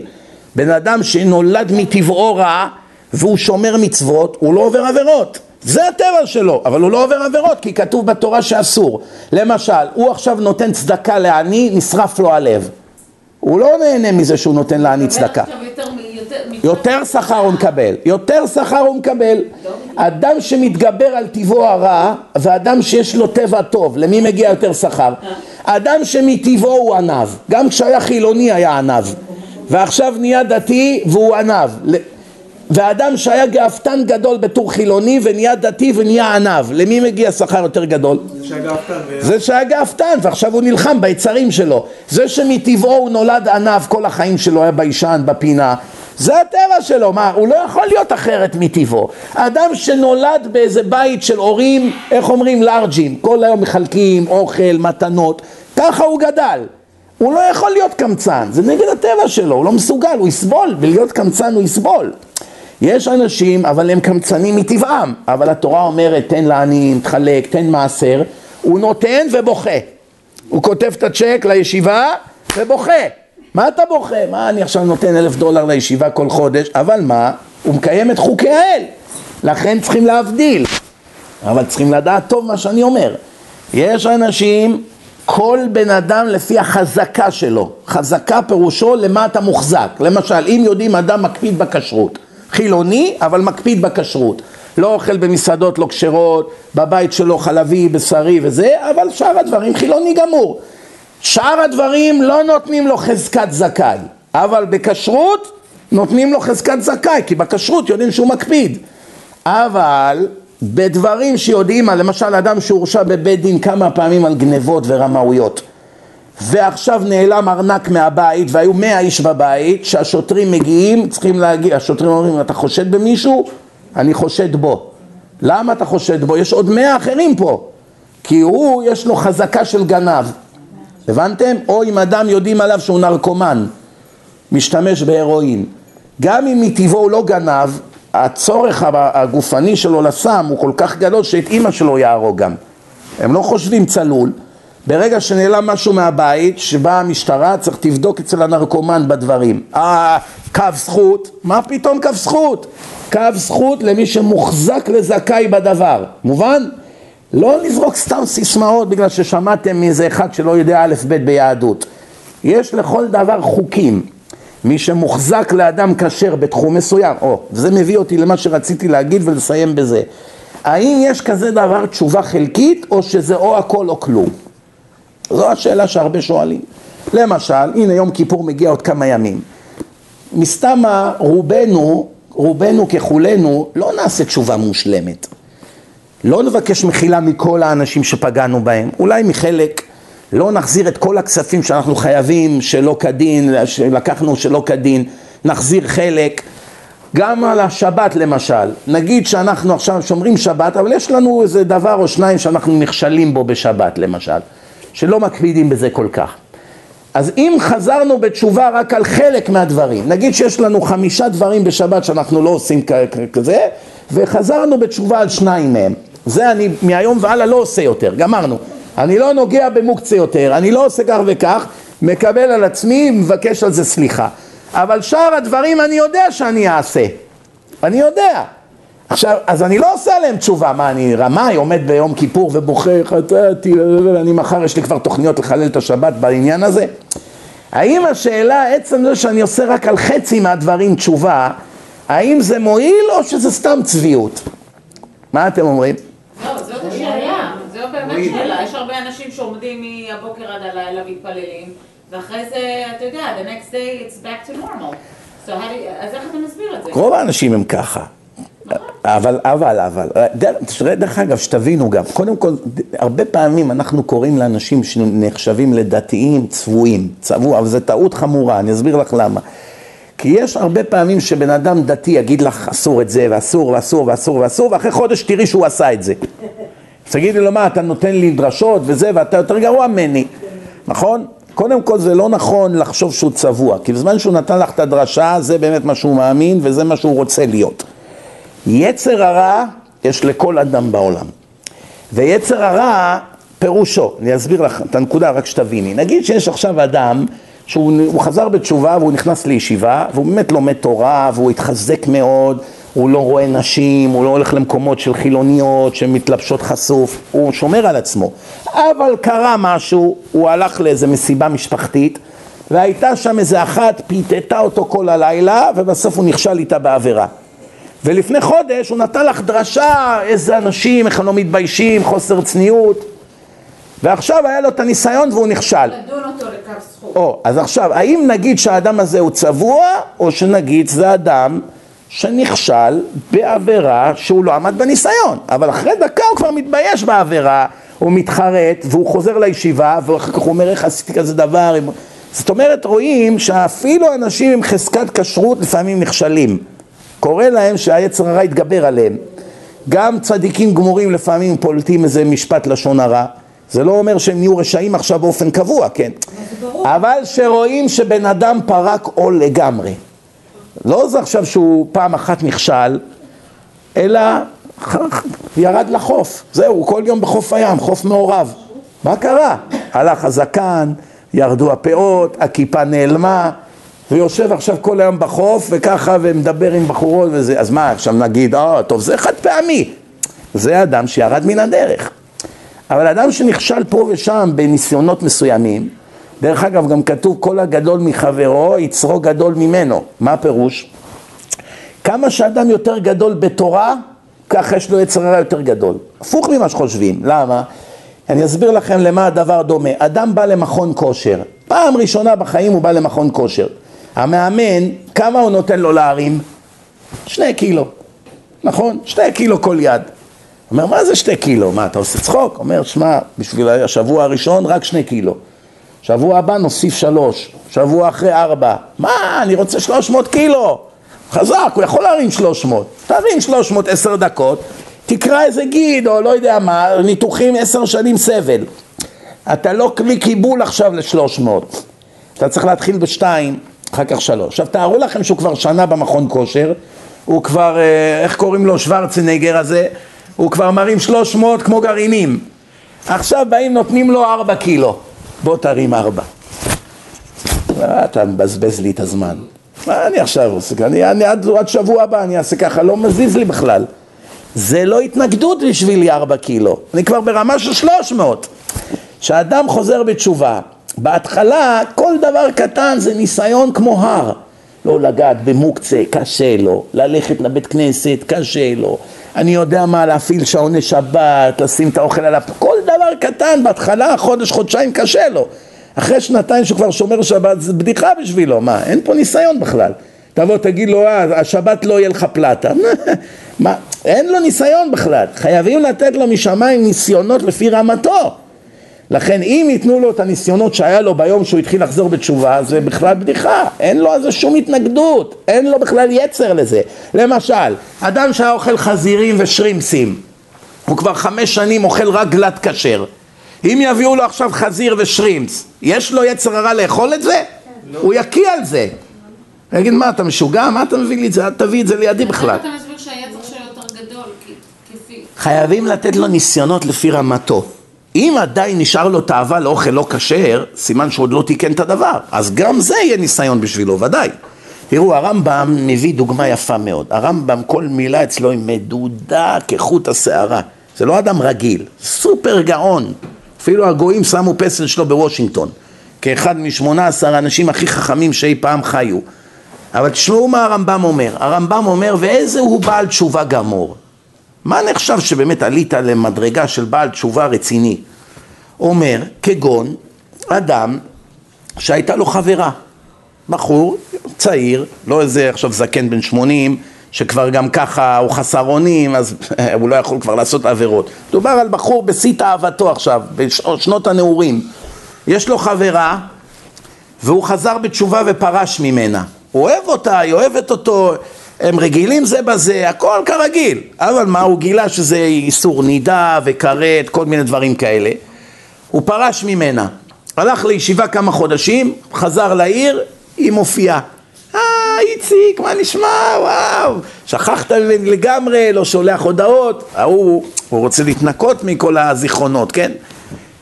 בן אדם שנולד מטבעו רע והוא שומר מצוות, הוא לא עובר עבירות. זה הטבע שלו, אבל הוא לא עובר עבירות כי כתוב בתורה שאסור. למשל, הוא עכשיו נותן צדקה לעני, נשרף לו הלב. הוא לא נהנה מזה שהוא נותן לעני צדקה. יותר שכר הוא מקבל, יותר שכר הוא מקבל. אדם שמתגבר על טבעו הרע ואדם שיש לו טבע טוב, למי מגיע יותר שכר? אדם שמטבעו הוא עניו, גם כשהיה חילוני היה עניו, ועכשיו נהיה דתי והוא. ל- ואדם שהיה גאוותן גדול בתור חילוני ונהיה דתי ונהיה עניו, למי מגיע שכר יותר גדול? זה שהיה גאוותן ועכשיו הוא נלחם ביצרים שלו. זה שמטבעו הוא נולד עניו כל החיים שלו היה ביישן בפינה זה הטבע שלו, מה, הוא לא יכול להיות אחרת מטבעו. אדם שנולד באיזה בית של הורים, איך אומרים, לארג'ים. כל היום מחלקים אוכל, מתנות. ככה הוא גדל הוא לא יכול להיות קמצן, זה נגד הטבע שלו, הוא לא מסוגל, הוא יסבול, ולהיות קמצן הוא יסבול יש אנשים, אבל הם קמצנים מטבעם, אבל התורה אומרת תן לעניים, תחלק, תן מעשר, הוא נותן ובוכה. הוא כותב את הצ'ק לישיבה ובוכה. מה אתה בוכה? מה אני עכשיו נותן אלף דולר לישיבה כל חודש? אבל מה? הוא מקיים את חוקי האל. לכן צריכים להבדיל. אבל צריכים לדעת טוב מה שאני אומר. יש אנשים, כל בן אדם לפי החזקה שלו. חזקה פירושו למה אתה מוחזק. למשל, אם יודעים אדם מקפיד בכשרות. חילוני, אבל מקפיד בכשרות. לא אוכל במסעדות לא כשרות, בבית שלו חלבי, בשרי וזה, אבל שאר הדברים חילוני גמור. שאר הדברים לא נותנים לו חזקת זכאי, אבל בכשרות נותנים לו חזקת זכאי, כי בכשרות יודעים שהוא מקפיד. אבל בדברים שיודעים, למשל אדם שהורשע בבית דין כמה פעמים על גנבות ורמאויות, ועכשיו נעלם ארנק מהבית והיו מאה איש בבית, שהשוטרים מגיעים, צריכים להגיע, השוטרים אומרים, אתה חושד במישהו? אני חושד בו. למה אתה חושד בו? יש עוד מאה אחרים פה. כי הוא, יש לו חזקה של גנב. הבנתם? או אם אדם יודעים עליו שהוא נרקומן, משתמש בהרואין. גם אם מטבעו הוא לא גנב, הצורך הגופני שלו לסם הוא כל כך גדול שאת אימא שלו יהרוג גם. הם לא חושבים צלול. ברגע שנעלם משהו מהבית, שבאה המשטרה, צריך תבדוק אצל הנרקומן בדברים. אה, קו זכות, מה פתאום קו זכות? קו זכות למי שמוחזק לזכאי בדבר, מובן? לא לזרוק סתם סיסמאות בגלל ששמעתם מאיזה אחד שלא יודע א' ב' ביהדות. יש לכל דבר חוקים. מי שמוחזק לאדם כשר בתחום מסוים, או, זה מביא אותי למה שרציתי להגיד ולסיים בזה. האם יש כזה דבר תשובה חלקית, או שזה או הכל או כלום? זו השאלה שהרבה שואלים. למשל, הנה יום כיפור מגיע עוד כמה ימים. מסתמה רובנו, רובנו ככולנו, לא נעשה תשובה מושלמת. לא נבקש מחילה מכל האנשים שפגענו בהם, אולי מחלק, לא נחזיר את כל הכספים שאנחנו חייבים שלא כדין, שלקחנו שלא כדין, נחזיר חלק. גם על השבת למשל, נגיד שאנחנו עכשיו שומרים שבת, אבל יש לנו איזה דבר או שניים שאנחנו נכשלים בו בשבת למשל. שלא מקפידים בזה כל כך. אז אם חזרנו בתשובה רק על חלק מהדברים, נגיד שיש לנו חמישה דברים בשבת שאנחנו לא עושים כזה, וחזרנו בתשובה על שניים מהם, זה אני מהיום והלאה לא עושה יותר, גמרנו. אני לא נוגע במוקצה יותר, אני לא עושה כך וכך, מקבל על עצמי, מבקש על זה סליחה. אבל שאר הדברים אני יודע שאני אעשה, אני יודע. עכשיו, אז אני לא עושה עליהם תשובה, מה אני רמאי, עומד ביום כיפור ובוכה, חטאתי, ואני מחר יש לי כבר תוכניות לחלל את השבת בעניין הזה? האם השאלה, עצם זה שאני עושה רק על חצי מהדברים תשובה, האם זה מועיל או שזה סתם צביעות? מה אתם אומרים? לא, זאת השאלה, זו באמת שאלה. יש הרבה אנשים שעומדים מהבוקר עד הלילה מתפללים, ואחרי זה, אתה יודע, the next day it's back to normal. So you- אז איך אתה מסביר את זה? רוב האנשים הם ככה. אבל, אבל, אבל, דרך, דרך אגב, שתבינו גם, קודם כל, הרבה פעמים אנחנו קוראים לאנשים שנחשבים לדתיים צבועים, צבוע, אבל זו טעות חמורה, אני אסביר לך למה. כי יש הרבה פעמים שבן אדם דתי יגיד לך אסור את זה, ואסור, ואסור, ואסור, ואסור, ואחרי חודש תראי שהוא עשה את זה. אז תגידי לו, מה, אתה נותן לי דרשות וזה, ואתה יותר גרוע ממני, נכון? קודם כל זה לא נכון לחשוב שהוא צבוע, כי בזמן שהוא נתן לך את הדרשה, זה באמת מה שהוא מאמין וזה מה שהוא רוצה להיות. יצר הרע יש לכל אדם בעולם. ויצר הרע פירושו, אני אסביר לך את הנקודה רק שתביני. נגיד שיש עכשיו אדם שהוא חזר בתשובה והוא נכנס לישיבה והוא באמת לומד תורה והוא התחזק מאוד, הוא לא רואה נשים, הוא לא הולך למקומות של חילוניות שמתלבשות חשוף, הוא שומר על עצמו. אבל קרה משהו, הוא הלך לאיזה מסיבה משפחתית והייתה שם איזה אחת, פיתתה אותו כל הלילה ובסוף הוא נכשל איתה בעבירה. ולפני חודש הוא נתן לך דרשה, איזה אנשים, איך הם לא מתביישים, חוסר צניעות. ועכשיו היה לו את הניסיון והוא נכשל. לדון אותו לכף זכות. או, אז עכשיו, האם נגיד שהאדם הזה הוא צבוע, או שנגיד זה אדם שנכשל בעבירה שהוא לא עמד בניסיון, אבל אחרי דקה הוא כבר מתבייש בעבירה, הוא מתחרט, והוא חוזר לישיבה, ואחר כך הוא אומר איך עשיתי כזה דבר, זאת אומרת רואים שאפילו אנשים עם חזקת כשרות לפעמים נכשלים, קורה להם שהיצר הרע יתגבר עליהם, גם צדיקים גמורים לפעמים פולטים איזה משפט לשון הרע, זה לא אומר שהם נהיו רשעים עכשיו באופן קבוע, כן, אבל שרואים שבן אדם פרק עול לגמרי, לא זה עכשיו שהוא פעם אחת נכשל, אלא ירד לחוף, זהו, כל יום בחוף הים, חוף מעורב. מה קרה? הלך הזקן, ירדו הפאות, הכיפה נעלמה, ויושב עכשיו כל היום בחוף וככה ומדבר עם בחורות וזה, אז מה עכשיו נגיד, אה, טוב זה חד פעמי, זה אדם שירד מן הדרך. אבל אדם שנכשל פה ושם בניסיונות מסוימים, דרך אגב גם כתוב כל הגדול מחברו יצרו גדול ממנו, מה הפירוש? כמה שאדם יותר גדול בתורה, ככה יש לו יצר הרע יותר גדול, הפוך ממה שחושבים, למה? אני אסביר לכם למה הדבר דומה, אדם בא למכון כושר, פעם ראשונה בחיים הוא בא למכון כושר, המאמן, כמה הוא נותן לו להרים? שני קילו, נכון? שני קילו כל יד. אומר, מה זה שתי קילו? מה, אתה עושה צחוק? אומר, שמע, בשביל השבוע הראשון רק שני קילו. שבוע הבא נוסיף שלוש, שבוע אחרי ארבע. מה, אני רוצה שלוש מאות קילו. חזק, הוא יכול להרים שלוש מאות. תרים שלוש מאות עשר דקות, תקרא איזה גיד, או לא יודע מה, ניתוחים עשר שנים סבל. אתה לא כלי קיבול עכשיו לשלוש מאות. אתה צריך להתחיל בשתיים, אחר כך שלוש. עכשיו תארו לכם שהוא כבר שנה במכון כושר, הוא כבר, אה, איך קוראים לו, שוורצנגר הזה, הוא כבר מרים שלוש מאות כמו גרעינים. עכשיו באים נותנים לו ארבע קילו, בוא תרים ארבע. אה, אתה מבזבז לי את הזמן. מה אני עכשיו עושה? אני, אני עד, עד שבוע הבא אני אעשה ככה, לא מזיז לי בכלל. זה לא התנגדות בשבילי ארבע קילו, אני כבר ברמה של שלוש מאות. כשאדם חוזר בתשובה, בהתחלה כל דבר קטן זה ניסיון כמו הר. לא לגעת במוקצה, קשה לו, ללכת לבית כנסת, קשה לו, אני יודע מה, להפעיל שעוני שבת, לשים את האוכל על הפ... כל קטן, בהתחלה, חודש, חודשיים, קשה לו. אחרי שנתיים שהוא כבר שומר שבת, זה בדיחה בשבילו, מה, אין פה ניסיון בכלל. תבוא תגיד לו, אה, השבת לא יהיה לך פלטה. מה, אין לו ניסיון בכלל. חייבים לתת לו משמיים ניסיונות לפי רמתו. לכן אם ייתנו לו את הניסיונות שהיה לו ביום שהוא התחיל לחזור בתשובה זה בכלל בדיחה, אין לו על זה שום התנגדות, אין לו בכלל יצר לזה. למשל, אדם שהיה אוכל חזירים ושרימפסים, הוא כבר חמש שנים אוכל רק גלת כשר, אם יביאו לו עכשיו חזיר ושרימפס, יש לו יצר הרע לאכול את זה? לא. הוא יקיא על זה. הוא יגיד מה אתה משוגע? מה אתה מביא לי את זה? אל תביא את זה לידי בכלל. אתה מסביר שהיצר שלו יותר גדול, כפי... חייבים לתת לו ניסיונות לפי רמתו. אם עדיין נשאר לו תאווה לאוכל לא כשר, סימן שעוד לא תיקן את הדבר. אז גם זה יהיה ניסיון בשבילו, ודאי. תראו, הרמב"ם מביא דוגמה יפה מאוד. הרמב"ם, כל מילה אצלו היא מדודה כחוט השערה. זה לא אדם רגיל, סופר גאון. אפילו הגויים שמו פסל שלו בוושינגטון, כאחד משמונה עשר האנשים הכי חכמים שאי פעם חיו. אבל תשמעו מה הרמב"ם אומר. הרמב"ם אומר, ואיזה הוא בעל תשובה גמור. מה נחשב שבאמת עלית למדרגה של בעל תשובה רציני? אומר, כגון אדם שהייתה לו חברה, בחור צעיר, לא איזה עכשיו זקן בן שמונים, שכבר גם ככה הוא חסר אונים, אז הוא לא יכול כבר לעשות עבירות. דובר על בחור בשיא תאוותו עכשיו, בשנות הנעורים. יש לו חברה, והוא חזר בתשובה ופרש ממנה. הוא אוהב אותה, היא אוהבת אותו, הם רגילים זה בזה, הכל כרגיל, אבל מה, הוא גילה שזה איסור נידה וכרת, כל מיני דברים כאלה. הוא פרש ממנה, הלך לישיבה כמה חודשים, חזר לעיר, היא מופיעה. איציק, מה נשמע? וואו, שכחת לגמרי, לא שולח הודעות, ההוא, הוא רוצה להתנקות מכל הזיכרונות, כן?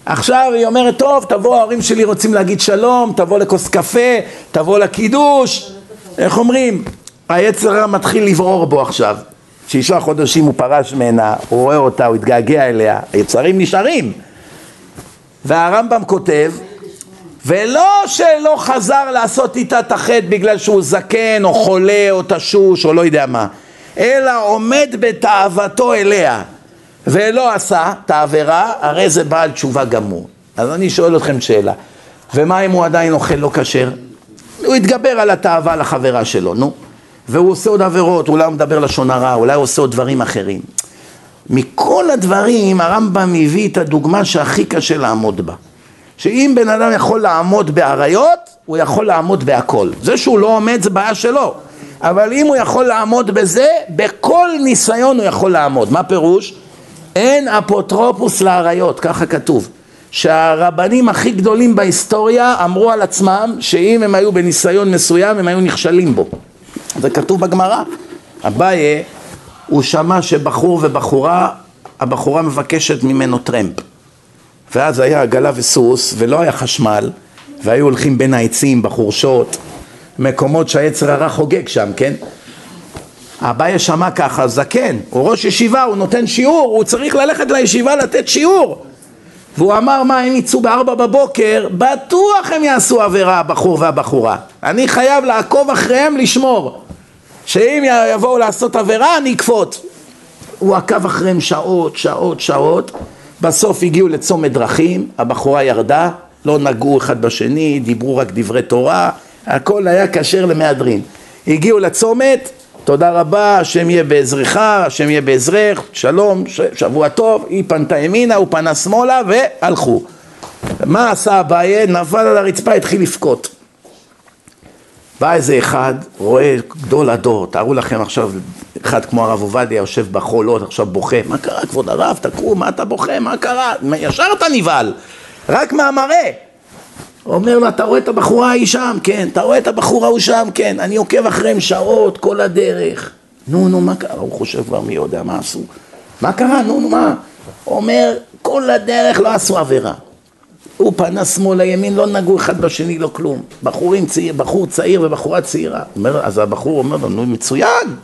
עכשיו היא אומרת, טוב, תבוא, ההורים שלי רוצים להגיד שלום, תבוא לכוס קפה, תבוא לקידוש, איך אומרים? היצר מתחיל לברור בו עכשיו. שישה חודשים הוא פרש ממנה, הוא רואה אותה, הוא התגעגע אליה, היצרים נשארים. והרמב"ם כותב, ולא שלא חזר לעשות איתה את החטא בגלל שהוא זקן או חולה או תשוש או לא יודע מה, אלא עומד בתאוותו אליה. ולא עשה את העבירה, הרי זה בעל תשובה גמור. אז אני שואל אתכם שאלה, ומה אם הוא עדיין אוכל לא כשר? הוא התגבר על התאווה לחברה שלו, נו. והוא עושה עוד עבירות, אולי הוא מדבר לשון הרע, אולי הוא עושה עוד דברים אחרים. מכל הדברים הרמב"ם הביא את הדוגמה שהכי קשה לעמוד בה. שאם בן אדם יכול לעמוד באריות, הוא יכול לעמוד בהכל. זה שהוא לא עומד זה בעיה שלו. אבל אם הוא יכול לעמוד בזה, בכל ניסיון הוא יכול לעמוד. מה פירוש? אין אפוטרופוס לאריות, ככה כתוב. שהרבנים הכי גדולים בהיסטוריה אמרו על עצמם שאם הם היו בניסיון מסוים הם היו נכשלים בו. זה כתוב בגמרא. אביי, הוא שמע שבחור ובחורה, הבחורה מבקשת ממנו טרמפ. ואז היה עגלה וסוס ולא היה חשמל והיו הולכים בין העצים בחורשות מקומות שהיצר הרע חוגג שם, כן? אביי שמע ככה, זקן, הוא ראש ישיבה, הוא נותן שיעור, הוא צריך ללכת לישיבה לתת שיעור. והוא אמר מה הם יצאו בארבע בבוקר, בטוח הם יעשו עבירה הבחור והבחורה. אני חייב לעקוב אחריהם לשמור. שאם יבואו לעשות עבירה אני אקפוט הוא עקב אחריהם שעות, שעות, שעות בסוף הגיעו לצומת דרכים, הבחורה ירדה, לא נגעו אחד בשני, דיברו רק דברי תורה, הכל היה כשר למהדרין. הגיעו לצומת, תודה רבה, השם יהיה בעזרך, השם יהיה בעזרך, שלום, שבוע טוב, היא פנתה ימינה, הוא פנה שמאלה והלכו. מה עשה אביי? נפל על הרצפה, התחיל לבכות. בא איזה אחד, רואה גדול הדור, תארו לכם עכשיו, אחד כמו הרב עובדיה יושב בחולות, עכשיו בוכה, מה קרה כבוד הרב, תקום, מה אתה בוכה, מה קרה? ישר אתה נבהל, רק מהמראה. אומר לו, אתה רואה את הבחורה ההיא שם? כן. אתה רואה את הבחור ההוא שם? כן. אני עוקב אחריהם שעות, כל הדרך. נו, נו, מה קרה? הוא חושב כבר מי יודע מה עשו. מה קרה? נו, נו, מה? אומר, כל הדרך לא עשו עבירה. הוא פנה שמאלה ימין, לא נגעו אחד בשני, לא כלום. בחורים צעיר, בחור צעיר ובחורה צעירה. אומר, אז הבחור אומר לו, נו מצוין,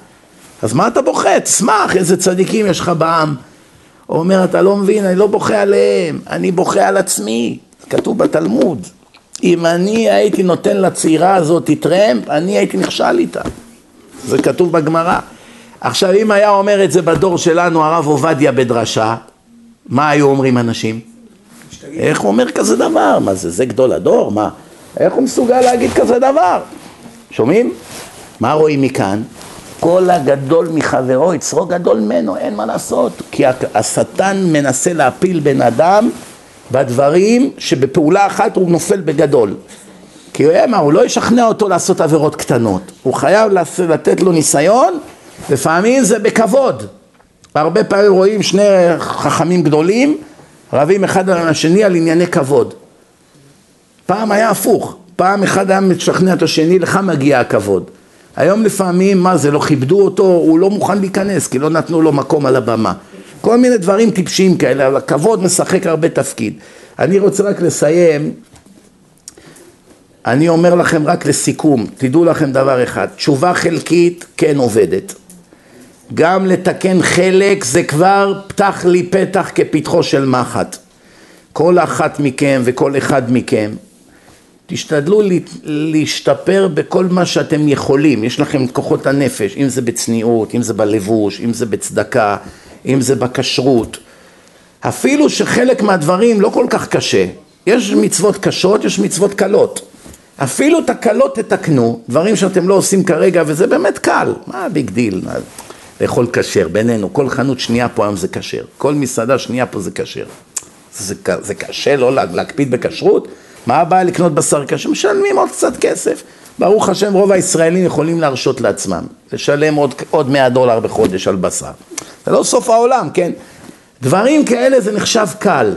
אז מה אתה בוכה? תשמח, איזה צדיקים יש לך בעם. הוא אומר, אתה לא מבין, אני לא בוכה עליהם, אני בוכה על עצמי. כתוב בתלמוד. אם אני הייתי נותן לצעירה הזאת טרמפ, אני הייתי נכשל איתה. זה כתוב בגמרא. עכשיו, אם היה אומר את זה בדור שלנו, הרב עובדיה בדרשה, מה היו אומרים אנשים? איך הוא אומר כזה דבר? מה זה, זה גדול הדור? מה? איך הוא מסוגל להגיד כזה דבר? שומעים? מה רואים מכאן? כל הגדול מחברו, יצרו גדול ממנו, אין מה לעשות. כי השטן מנסה להפיל בן אדם בדברים שבפעולה אחת הוא נופל בגדול. כי הוא אמר, הוא לא ישכנע אותו לעשות עבירות קטנות. הוא חייב לתת לו ניסיון, לפעמים זה בכבוד. הרבה פעמים רואים שני חכמים גדולים רבים אחד על השני על ענייני כבוד. פעם היה הפוך, פעם אחד היה משכנע את השני, לך מגיע הכבוד. היום לפעמים, מה זה, לא כיבדו אותו, הוא לא מוכן להיכנס, כי לא נתנו לו מקום על הבמה. כל מיני דברים טיפשיים כאלה, אבל הכבוד משחק הרבה תפקיד. אני רוצה רק לסיים, אני אומר לכם רק לסיכום, תדעו לכם דבר אחד, תשובה חלקית כן עובדת. גם לתקן חלק זה כבר פתח לי פתח כפתחו של מחט. כל אחת מכם וכל אחד מכם, תשתדלו להשתפר בכל מה שאתם יכולים, יש לכם את כוחות הנפש, אם זה בצניעות, אם זה בלבוש, אם זה בצדקה, אם זה בכשרות. אפילו שחלק מהדברים לא כל כך קשה, יש מצוות קשות, יש מצוות קלות. אפילו את הקלות תתקנו, דברים שאתם לא עושים כרגע, וזה באמת קל, מה ה big deal? לאכול כשר, בינינו, כל חנות שנייה פה היום זה כשר, כל מסעדה שנייה פה זה כשר. זה, זה קשה לא להקפיד בכשרות? מה הבעיה לקנות בשר כשר? משלמים עוד קצת כסף. ברוך השם רוב הישראלים יכולים להרשות לעצמם, לשלם עוד, עוד 100 דולר בחודש על בשר. זה לא סוף העולם, כן? דברים כאלה זה נחשב קל.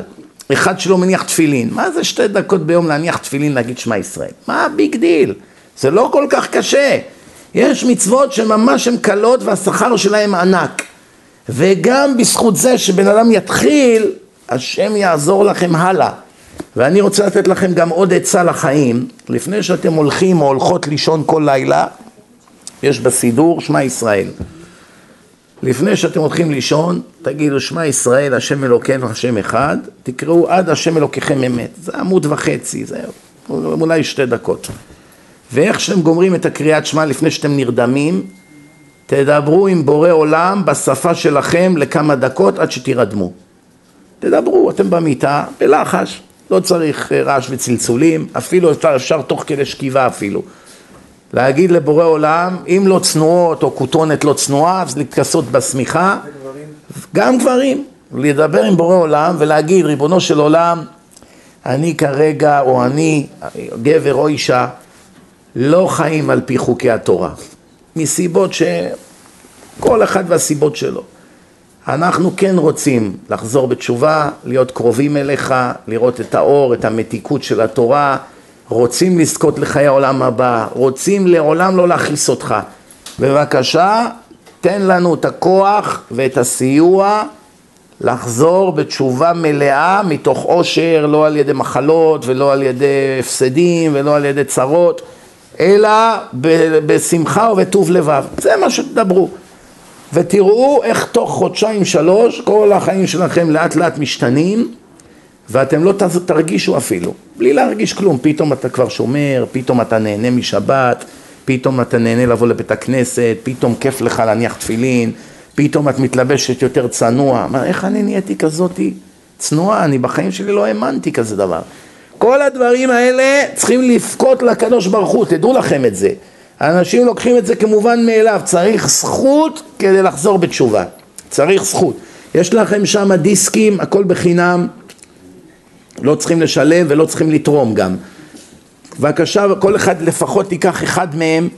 אחד שלא מניח תפילין, מה זה שתי דקות ביום להניח תפילין להגיד שמע ישראל? מה ה big deal? זה לא כל כך קשה. יש מצוות שממש הן קלות והשכר שלהן ענק. וגם בזכות זה שבן אדם יתחיל, השם יעזור לכם הלאה. ואני רוצה לתת לכם גם עוד עצה לחיים. לפני שאתם הולכים או הולכות לישון כל לילה, יש בסידור שמע ישראל. לפני שאתם הולכים לישון, תגידו שמע ישראל, השם אלוקינו, השם אחד, תקראו עד השם אלוקיכם אמת. זה עמוד וחצי, זה אולי שתי דקות. ואיך שאתם גומרים את הקריאת שמע לפני שאתם נרדמים, תדברו עם בורא עולם בשפה שלכם לכמה דקות עד שתירדמו. תדברו, אתם במיטה, בלחש, לא צריך אה, רעש וצלצולים, אפילו אפשר, אפשר תוך כדי שכיבה אפילו. להגיד לבורא עולם, אם לא צנועות או כותונת לא צנועה, אז להתכסות בשמיכה, גם גברים, לדבר עם בורא עולם ולהגיד, ריבונו של עולם, אני כרגע, או אני, גבר או אישה, לא חיים על פי חוקי התורה, מסיבות שכל אחד והסיבות שלו. אנחנו כן רוצים לחזור בתשובה, להיות קרובים אליך, לראות את האור, את המתיקות של התורה, רוצים לזכות לחיי העולם הבא, רוצים לעולם לא להכעיס אותך. בבקשה, תן לנו את הכוח ואת הסיוע לחזור בתשובה מלאה מתוך עושר, לא על ידי מחלות ולא על ידי הפסדים ולא על ידי צרות, אלא בשמחה ובטוב לבב. זה מה שתדברו. ותראו איך תוך חודשיים שלוש כל החיים שלכם לאט לאט משתנים ואתם לא תרגישו אפילו, בלי להרגיש כלום, פתאום אתה כבר שומר, פתאום אתה נהנה משבת, פתאום אתה נהנה לבוא לבית הכנסת, פתאום כיף לך להניח תפילין, פתאום את מתלבשת יותר צנוע, מה, איך אני נהייתי כזאתי צנועה, אני בחיים שלי לא האמנתי כזה דבר. כל הדברים האלה צריכים לבכות לקדוש ברוך הוא, תדעו לכם את זה. אנשים לוקחים את זה כמובן מאליו, צריך זכות כדי לחזור בתשובה, צריך זכות. יש לכם שם דיסקים, הכל בחינם, לא צריכים לשלם ולא צריכים לתרום גם. בבקשה, כל אחד לפחות ייקח אחד מהם.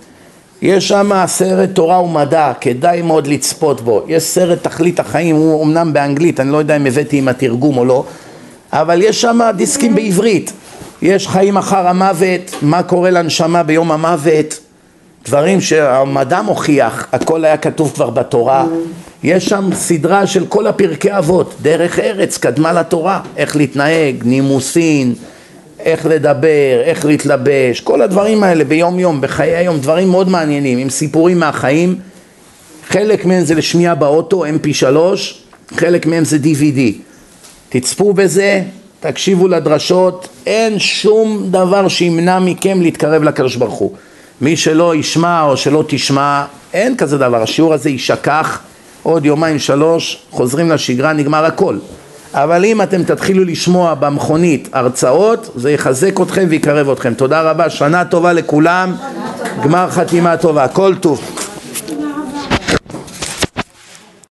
יש שם סרט תורה ומדע, כדאי מאוד לצפות בו. יש סרט תכלית החיים, הוא אמנם באנגלית, אני לא יודע אם הבאתי עם התרגום או לא, אבל יש שם דיסקים בעברית. יש חיים אחר המוות, מה קורה לנשמה ביום המוות, דברים שהמדע מוכיח, הכל היה כתוב כבר בתורה. יש שם סדרה של כל הפרקי אבות, דרך ארץ קדמה לתורה, איך להתנהג, נימוסין, איך לדבר, איך להתלבש, כל הדברים האלה ביום יום, בחיי היום, דברים מאוד מעניינים, עם סיפורים מהחיים, חלק מהם זה לשמיעה באוטו, mp3, חלק מהם זה DVD. תצפו בזה, תקשיבו לדרשות, אין שום דבר שימנע מכם להתקרב לקדוש ברוך הוא. מי שלא ישמע או שלא תשמע, אין כזה דבר, השיעור הזה יישכח, עוד יומיים שלוש, חוזרים לשגרה, נגמר הכל. אבל אם אתם תתחילו לשמוע במכונית הרצאות, זה יחזק אתכם ויקרב אתכם. תודה רבה, שנה טובה לכולם, גמר חתימה טובה, כל טוב.